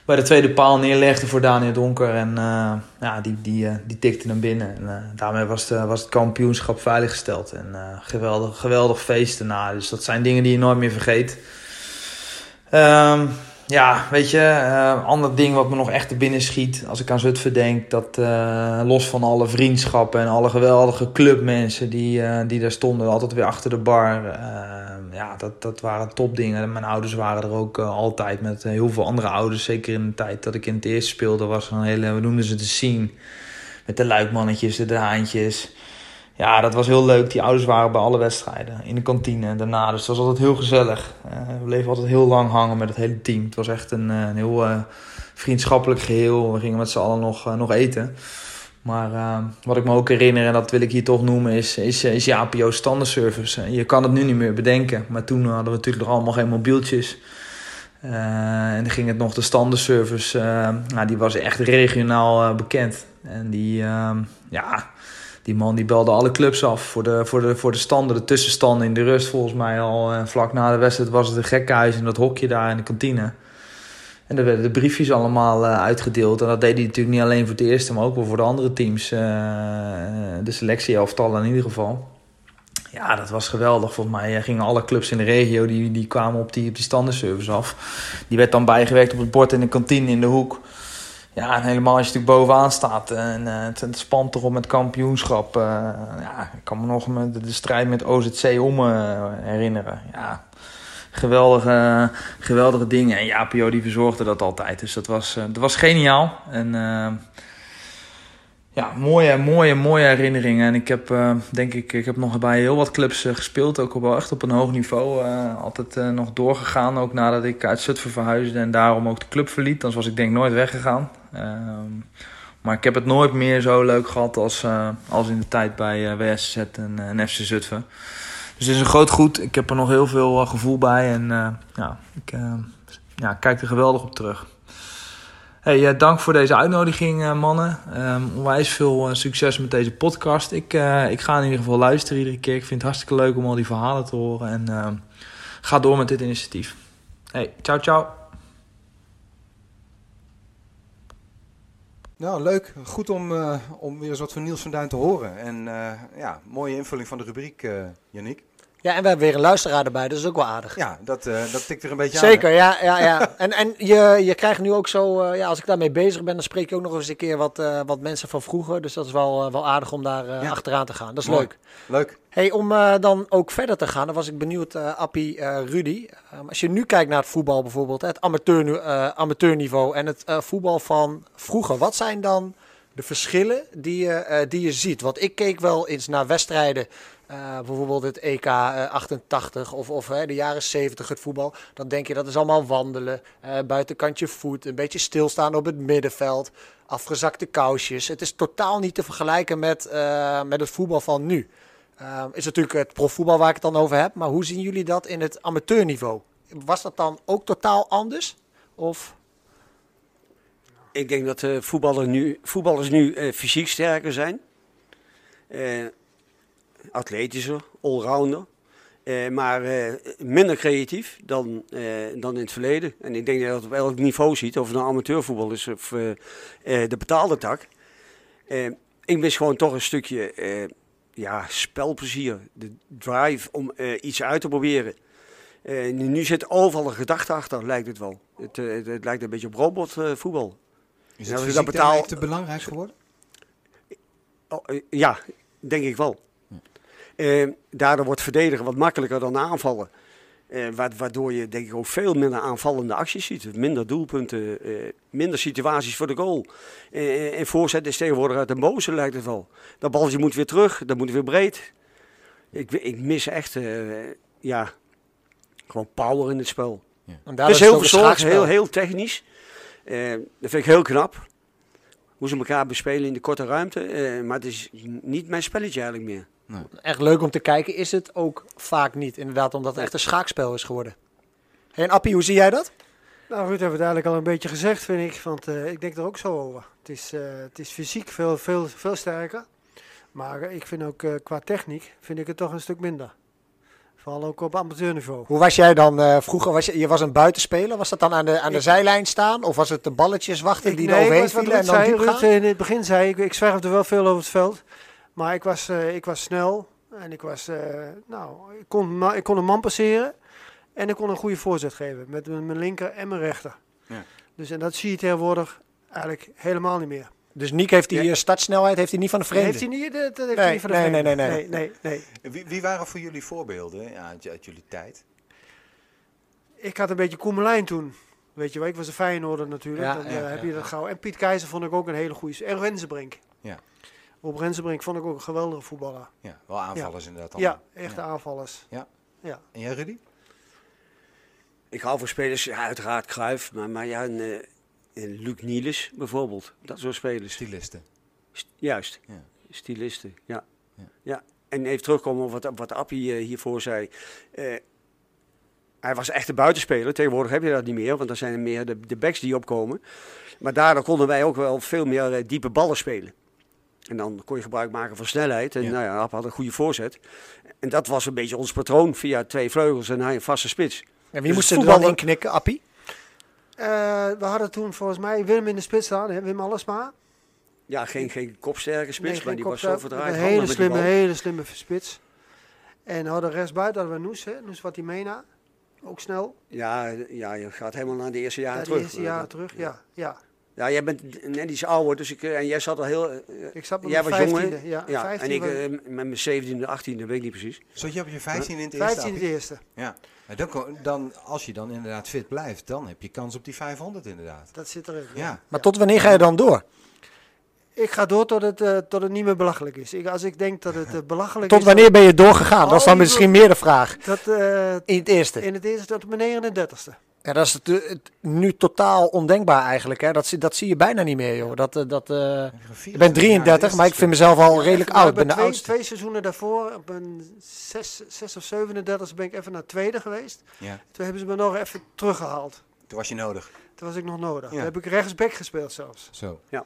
bij de tweede paal neerlegde voor Daniel Donker. En ja, die, die, die tikte hem binnen. En daarmee was, de, was het kampioenschap veiliggesteld. En geweldig, geweldig feest daarna. Dus dat zijn dingen die je nooit meer vergeet. Um, ja, weet je, uh, ander ding wat me nog echt te binnen schiet als ik aan Zutphen denk, dat uh, los van alle vriendschappen en alle geweldige clubmensen die, uh, die daar stonden, altijd weer achter de bar. ja, dat, dat waren topdingen. Mijn ouders waren er ook altijd met heel veel andere ouders. Zeker in de tijd dat ik in het eerste speelde, was een hele, we noemden ze de scene. Met de luikmannetjes, de draantjes ja, dat was heel leuk. Die ouders waren bij alle wedstrijden. In de kantine en daarna. Dus dat was altijd heel gezellig. Uh, we bleven altijd heel lang hangen met het hele team. Het was echt een, eh, een heel uh, vriendschappelijk geheel. We gingen met z'n allen nog, nog eten. Maar wat ik me ook herinner, en dat wil ik hier toch noemen, is, is, is je APO standaardservice. je kan het nu niet meer bedenken. Maar toen hadden we natuurlijk nog allemaal geen mobieltjes. en dan ging het nog de standaardservice. nou, die was echt regionaal bekend. En die, ja die man die belde alle clubs af voor de, voor de, voor de standen, de tussenstanden in de rust volgens mij al. Vlak na de wedstrijd was het een gekkenhuis in dat hokje daar in de kantine. En daar werden de briefjes allemaal uh, uitgedeeld. En dat deed hij natuurlijk niet alleen voor het eerste, maar ook wel voor de andere teams. Uh, de selectieelftallen in ieder geval. Ja, dat was geweldig. Volgens mij eh, gingen alle clubs in de regio, die, die kwamen op die, op die standaardservice af. Die werd dan bijgewerkt op het bord in de kantine in de hoek. Ja, en helemaal als je natuurlijk bovenaan staat en uh, het, het spant erop met kampioenschap. Uh, ja, ik kan me nog de, strijd met OZC om uh, herinneren. Ja, geweldige, geweldige dingen. En Japio die verzorgde dat altijd. Dus dat was, dat was geniaal. En ja, mooie, mooie, mooie herinneringen. En ik heb, denk ik, ik heb nog bij heel wat clubs gespeeld. Ook wel echt op een hoog niveau. Altijd nog doorgegaan. Ook nadat ik uit Zutphen verhuisde en daarom ook de club verliet. Dan was ik denk nooit weggegaan. Ehm, maar ik heb het nooit meer zo leuk gehad als, als in de tijd bij WSZ en, en FC Zutphen. Dus het is een groot goed. Ik heb er nog heel veel gevoel bij. En ja, ik ja, kijk er geweldig op terug. Hey, uh, dank voor deze uitnodiging, uh, mannen. Um, onwijs veel uh, succes met deze podcast. Ik, ik ga in ieder geval luisteren iedere keer. Ik vind het hartstikke leuk om al die verhalen te horen. En ehm, ga door met dit initiatief. Hey, ciao, ciao. Nou, leuk. Goed om, om weer eens wat van Niels van Duin te horen. En ja, mooie invulling van de rubriek, uh, Yannick. Ja, en we hebben weer een luisteraar erbij, dus dat is ook wel aardig. Ja, dat, uh, dat tikt er een beetje Zeker, aan. Zeker, ja. ja, ja. en en je, je krijgt nu ook zo, uh, ja, als ik daarmee bezig ben, dan spreek je ook nog eens een keer wat, uh, wat mensen van vroeger. Dus dat is wel, wel aardig om daar ja. achteraan te gaan. Dat is Mooi. leuk. Leuk. Hey, om dan ook verder te gaan, dan was ik benieuwd, Appie, Rudy. Um, als je nu kijkt naar het voetbal bijvoorbeeld, het amateur, amateurniveau en het voetbal van vroeger. Wat zijn dan de verschillen die je, die je ziet? Want ik keek wel eens naar wedstrijden uh, bijvoorbeeld het EK uh, 88 of, of uh, de jaren 70 het voetbal. Dan denk je dat is allemaal wandelen, uh, buitenkantje voet, een beetje stilstaan op het middenveld, afgezakte kousjes. Het is totaal niet te vergelijken met, met het voetbal van nu. is natuurlijk het profvoetbal waar ik het dan over heb, maar hoe zien jullie dat in het amateurniveau? Was dat dan ook totaal anders? Of... Ik denk dat de voetballers nu, voetballers nu fysiek sterker zijn atletischer, allrounder. Uh, maar uh, minder creatief dan, uh, dan in het verleden. En ik denk dat je dat op elk niveau ziet, of het nou amateurvoetbal is of de betaalde tak. ik mis gewoon toch een stukje ja, spelplezier, de drive om iets uit te proberen. nu zit overal een gedachte achter, lijkt het wel. Het, het, het lijkt een beetje op robotvoetbal. is het dat betaal... te belangrijk geworden? Oh, ja, denk ik wel. Uh, daardoor wordt verdedigen wat makkelijker dan aanvallen. Uh, waardoor je denk ik ook veel minder aanvallende acties ziet. Minder doelpunten, uh, minder situaties voor de goal. en voorzet is tegenwoordig uit de boze lijkt het wel. Dat balletje moet weer terug, dat moet weer breed. Ik, ik mis echt, ja, gewoon power in het spel. Ja. Het is heel verzorgd, heel, heel technisch. dat vind ik heel knap. Hoe ze elkaar bespelen in de korte ruimte. maar het is niet mijn spelletje eigenlijk meer. Nee. Echt leuk om te kijken is het ook vaak niet, inderdaad, omdat het echt een schaakspel is geworden. Hey, en Appie, hoe zie jij dat? Nou, Ruud heeft het eigenlijk al een beetje gezegd, vind ik. Want uh, ik denk er ook zo over. Het is, uh, het is fysiek veel, veel, veel sterker. Maar uh, ik vind ook qua techniek vind ik het toch een stuk minder. Vooral ook op amateurniveau. Hoe was jij dan eh, vroeger? Was je, je was een buitenspeler. Was dat dan aan de, aan de Ik- zijlijn staan? Of was het de balletjes wachten Ik, die nee, er overheen vielen en Ruud dan zei. diep Ruud gaan? in het begin zei, ik, ik zwerfde wel veel over het veld. Maar ik was, eh, ik was snel en ik, was, eh, nou, ik, kon, ik kon een man passeren. En ik kon een goede voorzet geven met mijn linker en mijn rechter. Ja. Dus en dat zie je tegenwoordig eigenlijk helemaal niet meer. Dus Niek heeft die Ja. eh, startsnelheid heeft hij niet van de vreemde. Heeft hij niet, dat, heeft Nee, hij niet van de nee, vreemde. nee, nee, nee. nee, nee, nee. Wie, wie waren voor jullie voorbeelden ja, uit, uit jullie tijd? Ik had een beetje Koemelijn toen. Weet je wel, ik was een Feyenoorder natuurlijk. Ja, dan ja, heb ja, je dat ja. gauw. En Piet Keizer vond ik ook een hele goede. En Rensenbrink. Ja. Op Rensenbrink vond ik ook een geweldige voetballer. Ja, wel aanvallers inderdaad. Ja, echte aanvallers. En jij Rudy? Ik hou van spelers, ja, uiteraard Cruijff, maar, maar ja, een, eh, een Luc Niels bijvoorbeeld. Dat soort spelers. Stilisten. St- Juist, Ja. stilisten, ja. Ja. ja. En even terugkomen op wat, wat Appie eh, hiervoor zei. Eh, hij was echt een buitenspeler. Tegenwoordig heb je dat niet meer, want dan zijn er meer de, de backs die opkomen. Maar daardoor konden wij ook wel veel meer eh, diepe ballen spelen. En dan kon je gebruik maken van snelheid. En Ja. nou ja, App had een goede voorzet. En dat was een beetje ons patroon via twee vleugels en hij een vaste spits. En wie Dus moest er dan voetballen- inknikken? Appie? Eh, we hadden toen volgens mij Willem in de spits staan. Hè? Wim Allesma. Ja, geen, geen kopsterke spits, Nee, maar die was zo verdraaid. Een hele die slimme, hele slimme spits. En hadden rechtsbuiten hadden we Noes. Hè? Noes Watimena. Ook snel. Ja, ja, je gaat helemaal naar de eerste Ja, jaren die terug. eerste jaren terug. Ja, ja. Ja, jij bent net iets ouder, dus ik, eh, en jij zat al heel... eh, Ik zat met jij mijn was jong, hè? 15e. Ja, ja, 15 en ik was- eh, met mijn 17e, 18e, weet ik niet precies. Zat je op je 15 in het eerste? 15 het Appie? eerste. Ja. Maar dan, dan, als je dan inderdaad fit blijft, dan heb je kans op die 500 inderdaad. Dat zit erin. Ja. Maar tot wanneer ga je dan door? Ik ga door tot het, eh, tot het niet meer belachelijk is. Ik, als ik denk dat het belachelijk Tot is... wanneer ben je doorgegaan? Dat is dan Oh, misschien meer de vraag. Dat, eh, In het eerste. in het eerste tot mijn 39ste. Ja, dat is het, het- nu totaal ondenkbaar eigenlijk. Hè? Dat, zie- dat zie je bijna niet meer, joh. Dat, eh, dat, eh, ik ben 33, maar ik vind mezelf al redelijk oud. ik ben de twee, oudste. twee seizoenen daarvoor, op een 6, 6 of 37 ben ik even naar tweede geweest. Ja. Toen hebben ze me nog even teruggehaald. Toen was je nodig. Toen was ik nog nodig. Ja. Toen heb ik rechtsback gespeeld zelfs. Zo. Ja.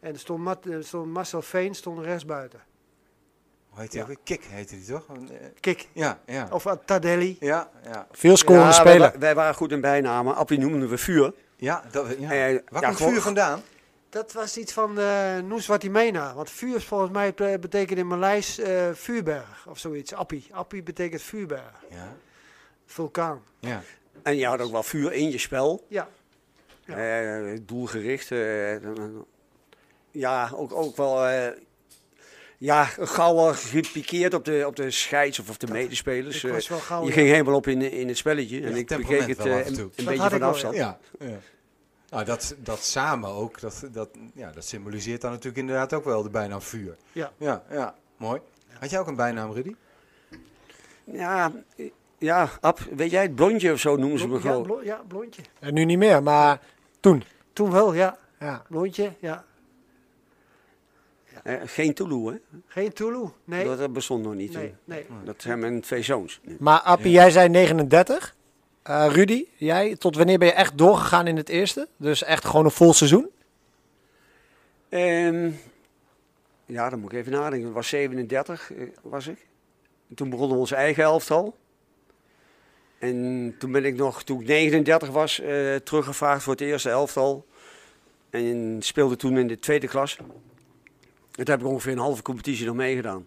En er stond, Mat- er stond Marcel Veen stond rechtsbuiten. Hoe heet die Ja. ook weer? Kik heette die toch? Eh, Kik. Ja, ja. Of uh, Tadelli. Ja, ja. Veel scorende Ja, wij, speler. wa- wij waren goed in bijnamen. Appie noemden we vuur. Ja, dat, ja. Eh, Waar ja, komt vuur vandaan? Dat was iets van uh, Noes Watimena. Want vuur is volgens mij betekent in Maleis eh, vuurberg of zoiets. Appie. Appie betekent vuurberg. Ja. Vulkaan. Ja. En je had ook wel vuur in je spel. Ja. Ja. Eh, doelgericht. eh, ja, ook, ook wel... ja, gauw wel gepikeerd op de, op de scheids of op de medespelers. Ik eh. was wel gauw... je ja. ging helemaal op in, in het spelletje. en Ja, ik bekeek het wel eh, een, beetje van afstand. Ja. ja. Nou, dat, dat samen ook, dat, dat, ja, dat symboliseert dan natuurlijk inderdaad ook wel de bijnaam vuur. Ja. Ja, ja. Mooi. Had jij ook een bijnaam, Rudy? Ja, ja, Ab, weet jij het blondje of zo noemen ze me ja, gewoon. blo- ja, blondje. En nu niet meer, maar toen. Toen wel, ja. Ja. Blondje, ja. Eh, geen Toulouse, hè? Geen Tulu. Nee. Dat, dat bestond nog niet. Nee, nee. Dat zijn mijn twee zoons. Maar Appie, jij zei 39. Eh, Rudy, jij, tot wanneer ben je echt doorgegaan in het eerste? Dus echt gewoon een vol seizoen? Ehm, ja, dan moet ik even nadenken. Het was 37, eh, was ik. En toen begonnen we onze eigen elftal. En toen ben ik nog, toen ik 39 was, eh, teruggevraagd voor het eerste elftal. En speelde toen in de tweede klas. Toen heb ik ongeveer een halve competitie nog meegedaan.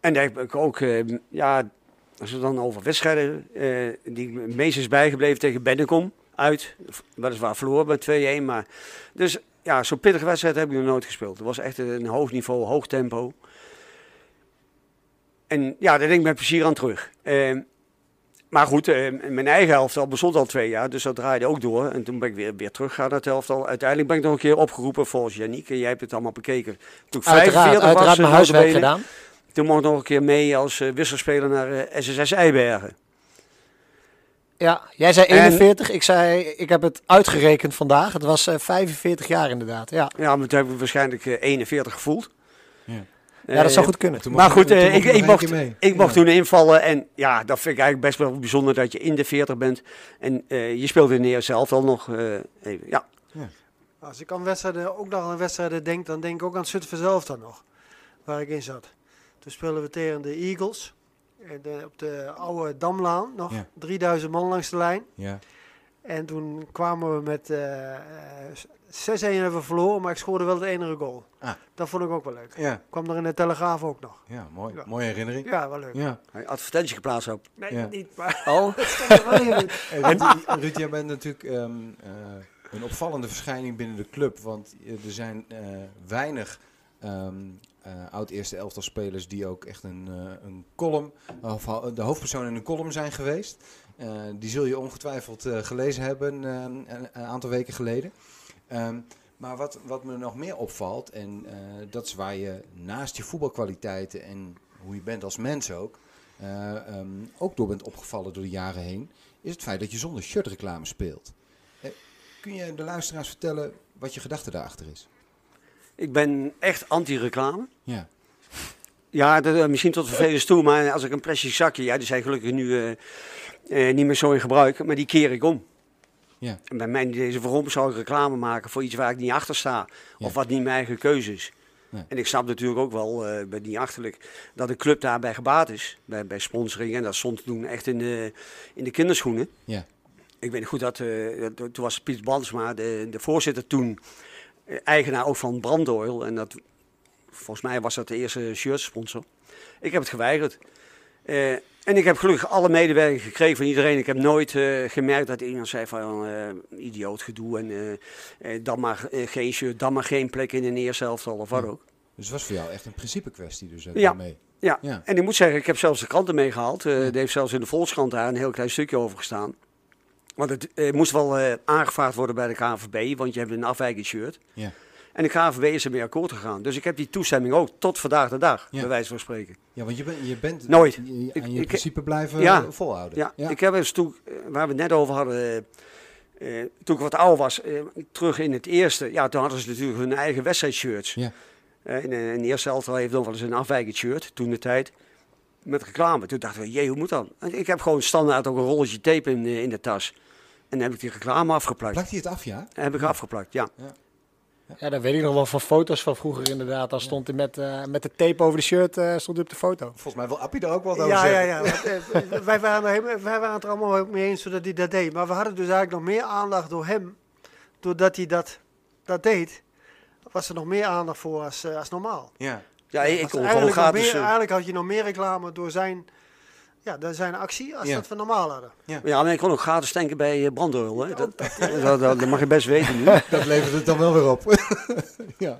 En daar heb ik ook, eh, ja, als we dan over wedstrijden, eh, die het meest is bijgebleven tegen Bennekom uit. Weliswaar verloren met 2-1, maar... Dus ja, zo'n pittige wedstrijd heb ik nog nooit gespeeld. Het was echt een hoog niveau, hoog tempo. En ja, daar denk ik met plezier aan terug. Eh, maar goed, eh, mijn eigen elftal bestond al twee jaar, dus dat draaide ook door. En toen ben ik weer, weer teruggegaan naar het elftal. Uiteindelijk ben ik nog een keer opgeroepen volgens Yannick. En jij hebt het allemaal bekeken. Toen ik Uiteraard, 45 uiteraard was, mijn eh, huiswerk gedaan. Toen mocht ik nog een keer mee als eh, wisselspeler naar eh, SSS Eibergen. Ja, jij zei En- 41. Ik zei, ik heb het uitgerekend vandaag. Het was eh, 45 jaar inderdaad. Ja, Ja, maar toen heb ik verschijnlijk eh, 41 gevoeld. Ja. Ja dat zou Eh, goed kunnen. Toen Maar je- goed, toen eh, ik, ik, mocht, ik mocht Ja. toen invallen. En ja, dat vind ik eigenlijk best wel bijzonder dat je in de 40 bent. En eh, je speelde in de eerste helft al nog eh, even. Ja, Als ik aan wedstrijden, ook nog aan wedstrijden denk, dan denk ik ook aan Zutphen zelf dan nog. Waar ik in zat. Toen speelden we tegen de Eagles. En de- op de oude Damlaan nog. Ja. 3000 man langs de lijn. Ja. En toen kwamen we met eh, eh, 6-1 hebben we verloren, maar ik scoorde wel de enige goal. Ah. Dat vond ik ook wel leuk. Ja, Kwam er in de Telegraaf ook nog. ja mooi. Ja. Mooie herinnering. Ja, wel leuk. Ja. Hij advertentie geplaatst op. Nee, Ja. niet, maar Oh, het stond er wel in. Hey, Ruud, Ruud, jij bent natuurlijk ehm, eh, een opvallende verschijning binnen de club. Want eh, er zijn eh, weinig ehm, eh, oud-eerste elftal spelers die ook echt een, eh, een column, of de hoofdpersoon in een column zijn geweest. Eh, die zul je ongetwijfeld eh, gelezen hebben eh, een, aantal weken geleden. Ehm, maar wat, wat me nog meer opvalt, en dat is waar je naast je voetbalkwaliteiten en hoe je bent als mens ook, eh, ehm, ook door bent opgevallen door de jaren heen, is het feit dat je zonder shirtreclame speelt. Kun je de luisteraars vertellen wat je gedachte daarachter is? ik ben echt anti-reclame. Ja, Ja, dat, misschien tot vervelens toe, maar als ik een plastic zakje, ja, die zijn gelukkig nu eh, niet meer zo in gebruik, maar die keer ik om. Ja. En bij mijn idee is waarom zou ik reclame maken voor iets waar ik niet achter sta, Ja. of wat niet mijn eigen keuze is. En ik snap natuurlijk ook wel, eh ben niet achterlijk, dat een club daarbij gebaat is, bij, bij sponsoring. En dat stond toen echt in de, in de kinderschoenen. Ja. Ik weet goed dat, dat- toen was Piet Bansma, de, de voorzitter toen, eigenaar ook van Brandoil. En dat, volgens mij was dat de eerste shirtsponsor. Ik heb het geweigerd. En ik heb gelukkig alle medewerkers gekregen van iedereen. Ik heb nooit eh, gemerkt dat iemand zei van eh, idioot gedoe en eh, dan maar geen shirt, dan maar geen plek in een eerste of wat Ja. ook. dus het was voor jou echt een principe kwestie dus Ja. daarmee. Ja. Ja. en ik moet zeggen, ik heb zelfs de kranten meegehaald. Eh Ja. Er heeft zelfs in de Volkskrant daar een heel klein stukje over gestaan. Want het moest wel aangevraagd worden bij de KNVB, want je hebt een afwijkend shirt. Ja. En de KNVB is ermee akkoord gegaan. Dus ik heb die toestemming ook tot vandaag de dag, Ja. bij wijze van spreken. Ja, want je, bent je bent Nooit. je- aan je ik- principe blijven Ja. volhouden. Ja, ik heb eens toen, eh, waar we het net over hadden, eh, eh, toen ik wat ouder was, terug in het eerste, ja, toen hadden ze natuurlijk hun eigen wedstrijdshirts. Ja. Eh, in, in de eerste elftal heeft nog wel eens een afwijkend shirt, toen de tijd, met reclame. Toen dachten we, jee, hoe moet dat? En ik heb gewoon standaard ook een rolletje tape in, in de tas. En dan heb ik die reclame afgeplakt. Plakt hij het af, ja? Heb ik afgeplakt, ja. Ja, dat weet ik nog wel van foto's van vroeger inderdaad. Dan stond hij met, eh, met de tape over de shirt eh, stond hij op de foto. Volgens mij wil Appie er ook wat over Ja, ja, zeggen. ja. want, eh, wij, waren er helemaal- wij waren het er allemaal mee eens zodat hij dat deed. Maar we hadden dus eigenlijk nog meer aandacht door hem. Doordat hij dat, dat deed, was er nog meer aandacht voor als, als normaal. Ja. Ja, ik kon gewoon gratis... meer, eigenlijk had je nog meer reclame door zijn, ja, door zijn actie als Ja. dat we normaal hadden. ja, maar ik kon ook gratis tanken bij eh, Brandoil. Hè. Dat, dat, dat, dat mag je best weten nu. Dat levert het dan wel weer op. ja.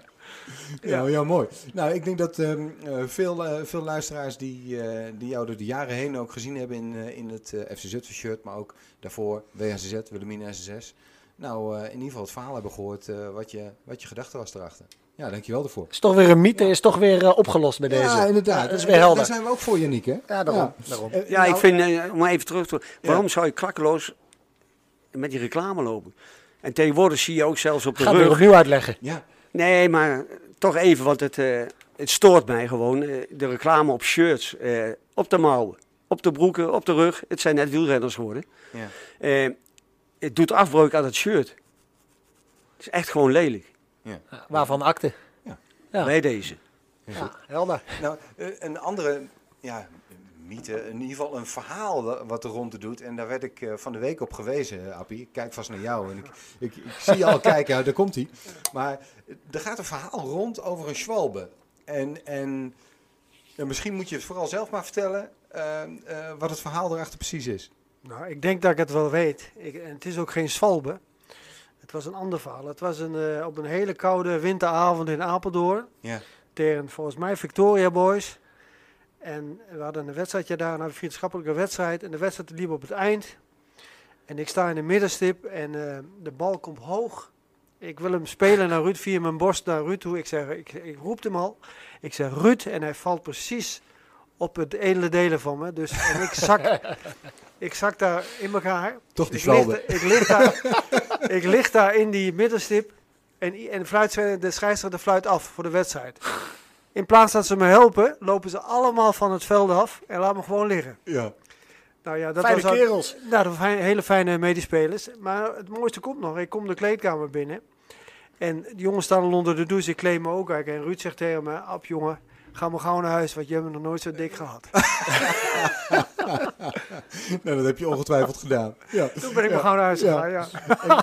Ja, ja, mooi. Nou, ik denk dat ehm, eh, veel, eh, veel luisteraars die, eh, die jou door de jaren heen ook gezien hebben in, eh, in het eh FC Zutphen shirt, maar ook daarvoor WHCZ, Wilhelmina SSS. Nou, eh, in ieder geval het verhaal hebben gehoord eh, wat, je, wat je gedachte was erachter. Ja, dankjewel daarvoor. Is toch weer een mythe, is toch weer eh, opgelost bij deze. Ja, inderdaad. Ja, dat is Eh, weer helder. Daar zijn we ook voor, Janiek, hè? Ja, daarom. daarom. Eh, Ja, nou, ik vind, eh, om even terug te waarom zou je klakkeloos met die reclame lopen? En tegenwoordig zie je ook zelfs op de Gaan we weer rug. opnieuw uitleggen. Ja, Nee, maar eh, toch even, want het, eh, het stoort mij gewoon. eh, de reclame op shirts, eh, op de mouwen, op de broeken, op de rug. Het zijn net wielrenners geworden. ja. Eh, het doet afbreuk aan het shirt. Het is echt gewoon lelijk. Ja, waarvan akte. Ja. Bij deze. Ja, helder. Nou, eh, een andere ja, mythe, in ieder geval een verhaal wa- wat er rond te doet. En daar werd ik eh, van de week op gewezen, eh, Appie. Ik kijk vast naar jou en ik, ik, ik zie je al kijken, ja, daar komt hij. Maar er gaat een verhaal rond over een schwalbe. En, en ja, misschien moet je het vooral zelf maar vertellen wat het verhaal erachter precies is. Nou, ik denk dat ik het wel weet. Ik, en het is ook geen zwalbe. Het was een ander verhaal. Het was een, eh, op een hele koude winteravond in Apeldoorn. Ja. Tegen volgens mij Victoria Boys. En we hadden een wedstrijdje daar, een vriendschappelijke wedstrijd. En de wedstrijd liep op het eind. En ik sta in de middenstip en eh, de bal komt hoog. Ik wil hem spelen naar Ruud via mijn borst naar Ruud toe. Ik, zeg, ik, ik roep hem al. Ik zeg Ruud en hij valt precies op het edele delen van me. Dus en ik zak, ik zak daar in elkaar. Toch die Ik lig, schwalbe. ik, lig daar, ik lig daar in die middenstip en, en de, fluit, de scheidsrechter fluit af voor de wedstrijd. In plaats dat ze me helpen, lopen ze allemaal van het veld af en laten me gewoon liggen. Ja. Nou ja, dat Fijne was ook- kerels. Nou, hele fijne medespelers. Maar het mooiste komt nog. Ik kom de kleedkamer binnen. En de jongens staan al onder de douche. Ik kleed me ook uit. En Ruud zegt tegen me, Ab jongen, ga maar gauw naar huis, want je hebt me nog nooit zo dik gehad. nou, dat heb je ongetwijfeld gedaan. Ja. Toen ben ik Ja. maar gauw naar huis Ja. gegaan, ja.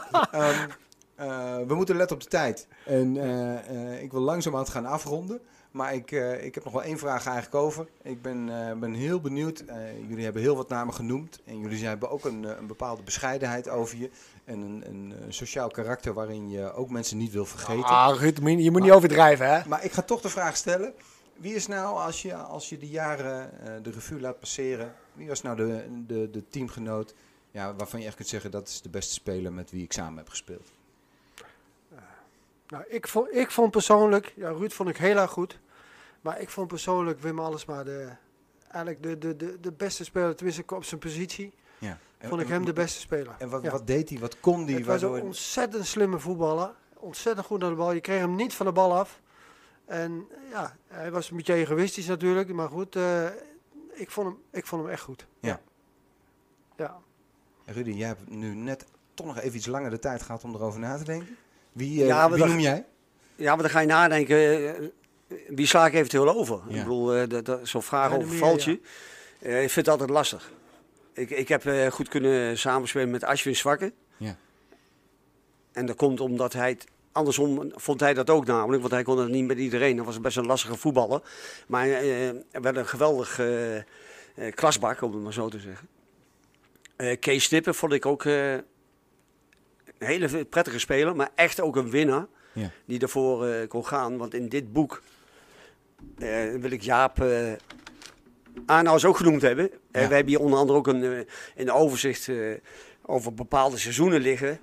Ehm, eh, we moeten letten op de tijd. En eh, eh, ik wil langzaam aan het gaan afronden. Maar ik, eh, ik heb nog wel één vraag eigenlijk over. Ik ben, eh, ben heel benieuwd. Eh, jullie hebben heel wat namen genoemd. En jullie hebben ook een, een bepaalde bescheidenheid over je. En een, een, sociaal karakter waarin je ook mensen niet wil vergeten. Ah, Ruud, je moet niet overdrijven, hè? Maar ik ga toch de vraag stellen. Wie is nou, als je, als je de jaren eh, de revue laat passeren, wie was nou de, de, de teamgenoot ja, waarvan je echt kunt zeggen dat is de beste speler met wie ik samen heb gespeeld? Nou, ik vond, ik vond persoonlijk, ja, Ruud vond ik heel erg goed. Maar ik vond persoonlijk Wim Allesma de, eigenlijk de, de, de, de beste speler, tenminste op zijn positie. Ja. Vond ik hem de beste speler. En wat, Ja. wat deed hij? Wat kon hij? Het was een ontzettend slimme voetballer. Ontzettend goed aan de bal. Je kreeg hem niet van de bal af. En ja, hij was een beetje egoïstisch natuurlijk. Maar goed, eh, ik, vond hem, ik vond hem echt goed. Ja. Ja. Rudy, jij hebt nu net toch nog even iets langer de tijd gehad om erover na te denken. Wie, eh, Ja, wie noem jij? Ja, maar dan ga je nadenken, eh, wie sla ik eventueel over? Ja. Ik bedoel, eh, zo'n vraag overvalt meer, je. Eh, ik vind het altijd lastig. Ik, ik heb eh, goed kunnen samenspelen met Ashwin Zwakke. Ja. En dat komt omdat hij het... Andersom vond hij dat ook namelijk, want hij kon het niet met iedereen. Dat was best een lastige voetballer. Maar eh, er werd een geweldig eh, eh, klasbak, om het maar zo te zeggen. Eh, Kees Snippen vond ik ook eh, een hele prettige speler, maar echt ook een winnaar Ja. die ervoor eh, kon gaan. Want in dit boek eh, wil ik Jaap eh Arnouds ook genoemd hebben. Eh, Ja. we hebben hier onder andere ook een, eh, een overzicht eh, over bepaalde seizoenen liggen.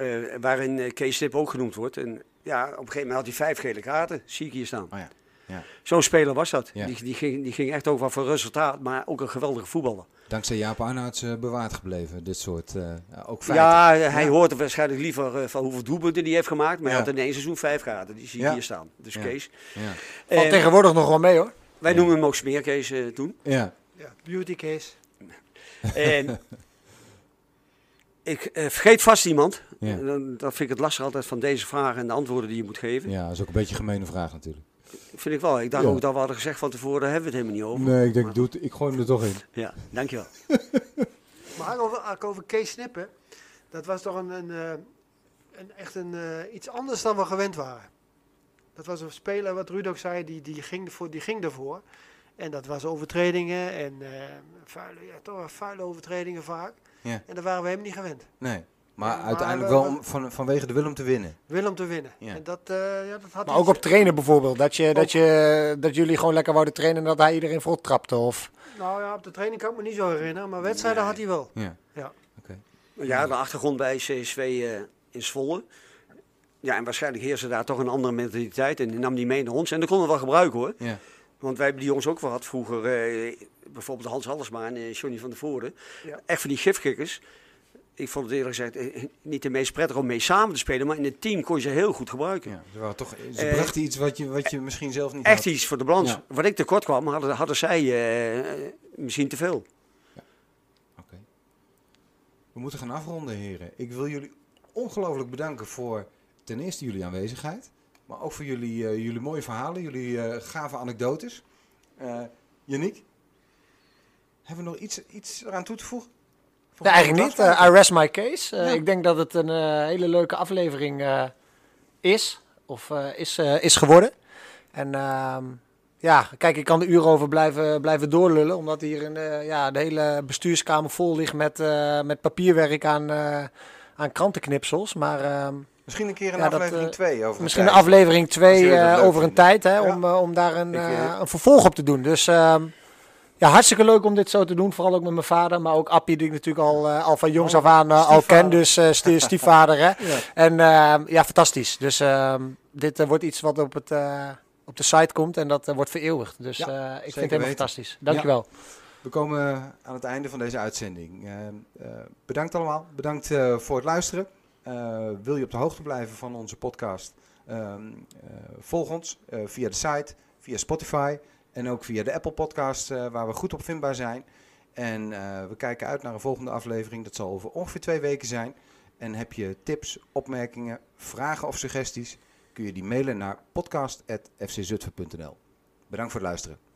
Eh, waarin eh, Kees Stip ook genoemd wordt. En ja, op een gegeven moment had hij vijf gele kaarten. Zie ik hier staan. Oh ja. Ja. Zo'n speler was dat. Ja. Die, die, ging, die ging echt ook wel voor resultaat, maar ook een geweldige voetballer. Dankzij Jaap Arnouds eh, bewaard gebleven, dit soort eh, ook feiten. Ja, hij Ja. hoort er waarschijnlijk liever van hoeveel doelpunten hij heeft gemaakt. Maar Ja. hij had in één seizoen vijf kaarten. Die zie Ja. hier staan. Dus Ja. Kees. Ja. Valt En tegenwoordig nog wel mee, hoor. wij Ja. noemen hem ook Smeerkees toen. Ja. ja. Beauty case. En ik eh, vergeet vast iemand. Ja. En dan- Dat vind ik het lastig altijd van deze vragen en de antwoorden die je moet geven. ja, dat is ook een beetje een gemene vraag natuurlijk. Vind ik wel. Ik dacht Ja. ook dat we hadden gezegd van tevoren, daar hebben we het helemaal niet over. Nee, ik denk, ik, doe het, ik gooi hem er toch in. Ja, dankjewel. Maar over, ook over Kees Snippen, dat was toch een, een, eh, een, echt een, eh, iets anders dan we gewend waren. Dat was een speler, wat Ruud ook zei, die, die, ging, ervoor, die ging ervoor. En dat was overtredingen en eh, vuile, ja, toch wel vuile overtredingen vaak. Ja. En daar waren we hem niet gewend. Nee. Maar Ja, maar uiteindelijk we- wel we- om, van, vanwege de wil om te winnen. Willem te winnen. Ja. En dat, eh, ja, dat had Maar ook op trainen bijvoorbeeld. Dat, je, dat, je, dat jullie gewoon lekker wouden trainen en dat hij iedereen vol trapte. Of... Nou ja, op de training kan ik me niet zo herinneren, maar wedstrijden Nee. had hij wel. Ja. Ja. Oké. Ja, de achtergrond bij CSV eh, in Zwolle. Ja, en waarschijnlijk heerste daar toch een andere mentaliteit. En die nam die mee naar ons. En dat konden we wel gebruiken hoor. Ja. Want wij hebben die jongens ook wel gehad vroeger. eh, bijvoorbeeld Hans Hallersma en eh, Johnny van der Voorde. Ja. Echt van die gifkikkers. Ik vond het eerlijk gezegd eh, niet de meest prettig om mee samen te spelen. Maar in het team kon je ze heel goed gebruiken. Ja, ze, waren toch, ze Eh, brachten iets wat je, wat je misschien zelf niet Echt had. iets voor de balans. Ja. Wat ik tekort kwam, hadden, hadden zij eh, misschien te veel. Oké. We moeten gaan afronden, heren. Ik wil jullie ongelooflijk bedanken voor ten eerste jullie aanwezigheid. Maar ook voor jullie, eh, jullie mooie verhalen, jullie eh, gave anekdotes. Yannick, hebben we nog iets, iets eraan toe te voegen? Nee, eigenlijk niet. I rest my case. Ja. Ik denk dat het een hele leuke aflevering is. Of is, is geworden. En ehm, ja, kijk, ik kan de uren over blijven, blijven doorlullen. Omdat hier in de, ja, de hele bestuurskamer vol ligt met, met papierwerk aan, aan krantenknipsels. Maar ehm, Misschien een keer een Ja, aflevering eh, 2 over misschien een aflevering Als 2 jullie dat leuk over een vinden. tijd. Hè, om, eh, om daar een, eh, eh, een vervolg op te doen. Dus ehm, ja, hartstikke leuk om dit zo te doen. Vooral ook met mijn vader. Maar ook Appie, die ik natuurlijk al, eh, al van jongs Oh, af aan eh, al ken. Dus eh, sti- stiefvader. Hè. Ja. En ehm, ja, fantastisch. Dus ehm, dit eh, wordt iets wat op, het, eh, op de site komt. En dat eh, wordt vereeuwigd. Dus Ja, eh, ik vind het helemaal weten. fantastisch. Dankjewel. We komen aan het einde van deze uitzending. Eh, eh, bedankt allemaal. Bedankt eh, voor het luisteren. Eh, wil je op de hoogte blijven van onze podcast? Ehm, eh, volg ons eh, via de site, via Spotify en ook via de Apple Podcast, waar we goed op vindbaar zijn. En we kijken uit naar een volgende aflevering. Dat zal over ongeveer twee weken zijn. En heb je tips, opmerkingen, vragen of suggesties? kun je die mailen naar podcast.fczutphen.nl. Bedankt voor het luisteren.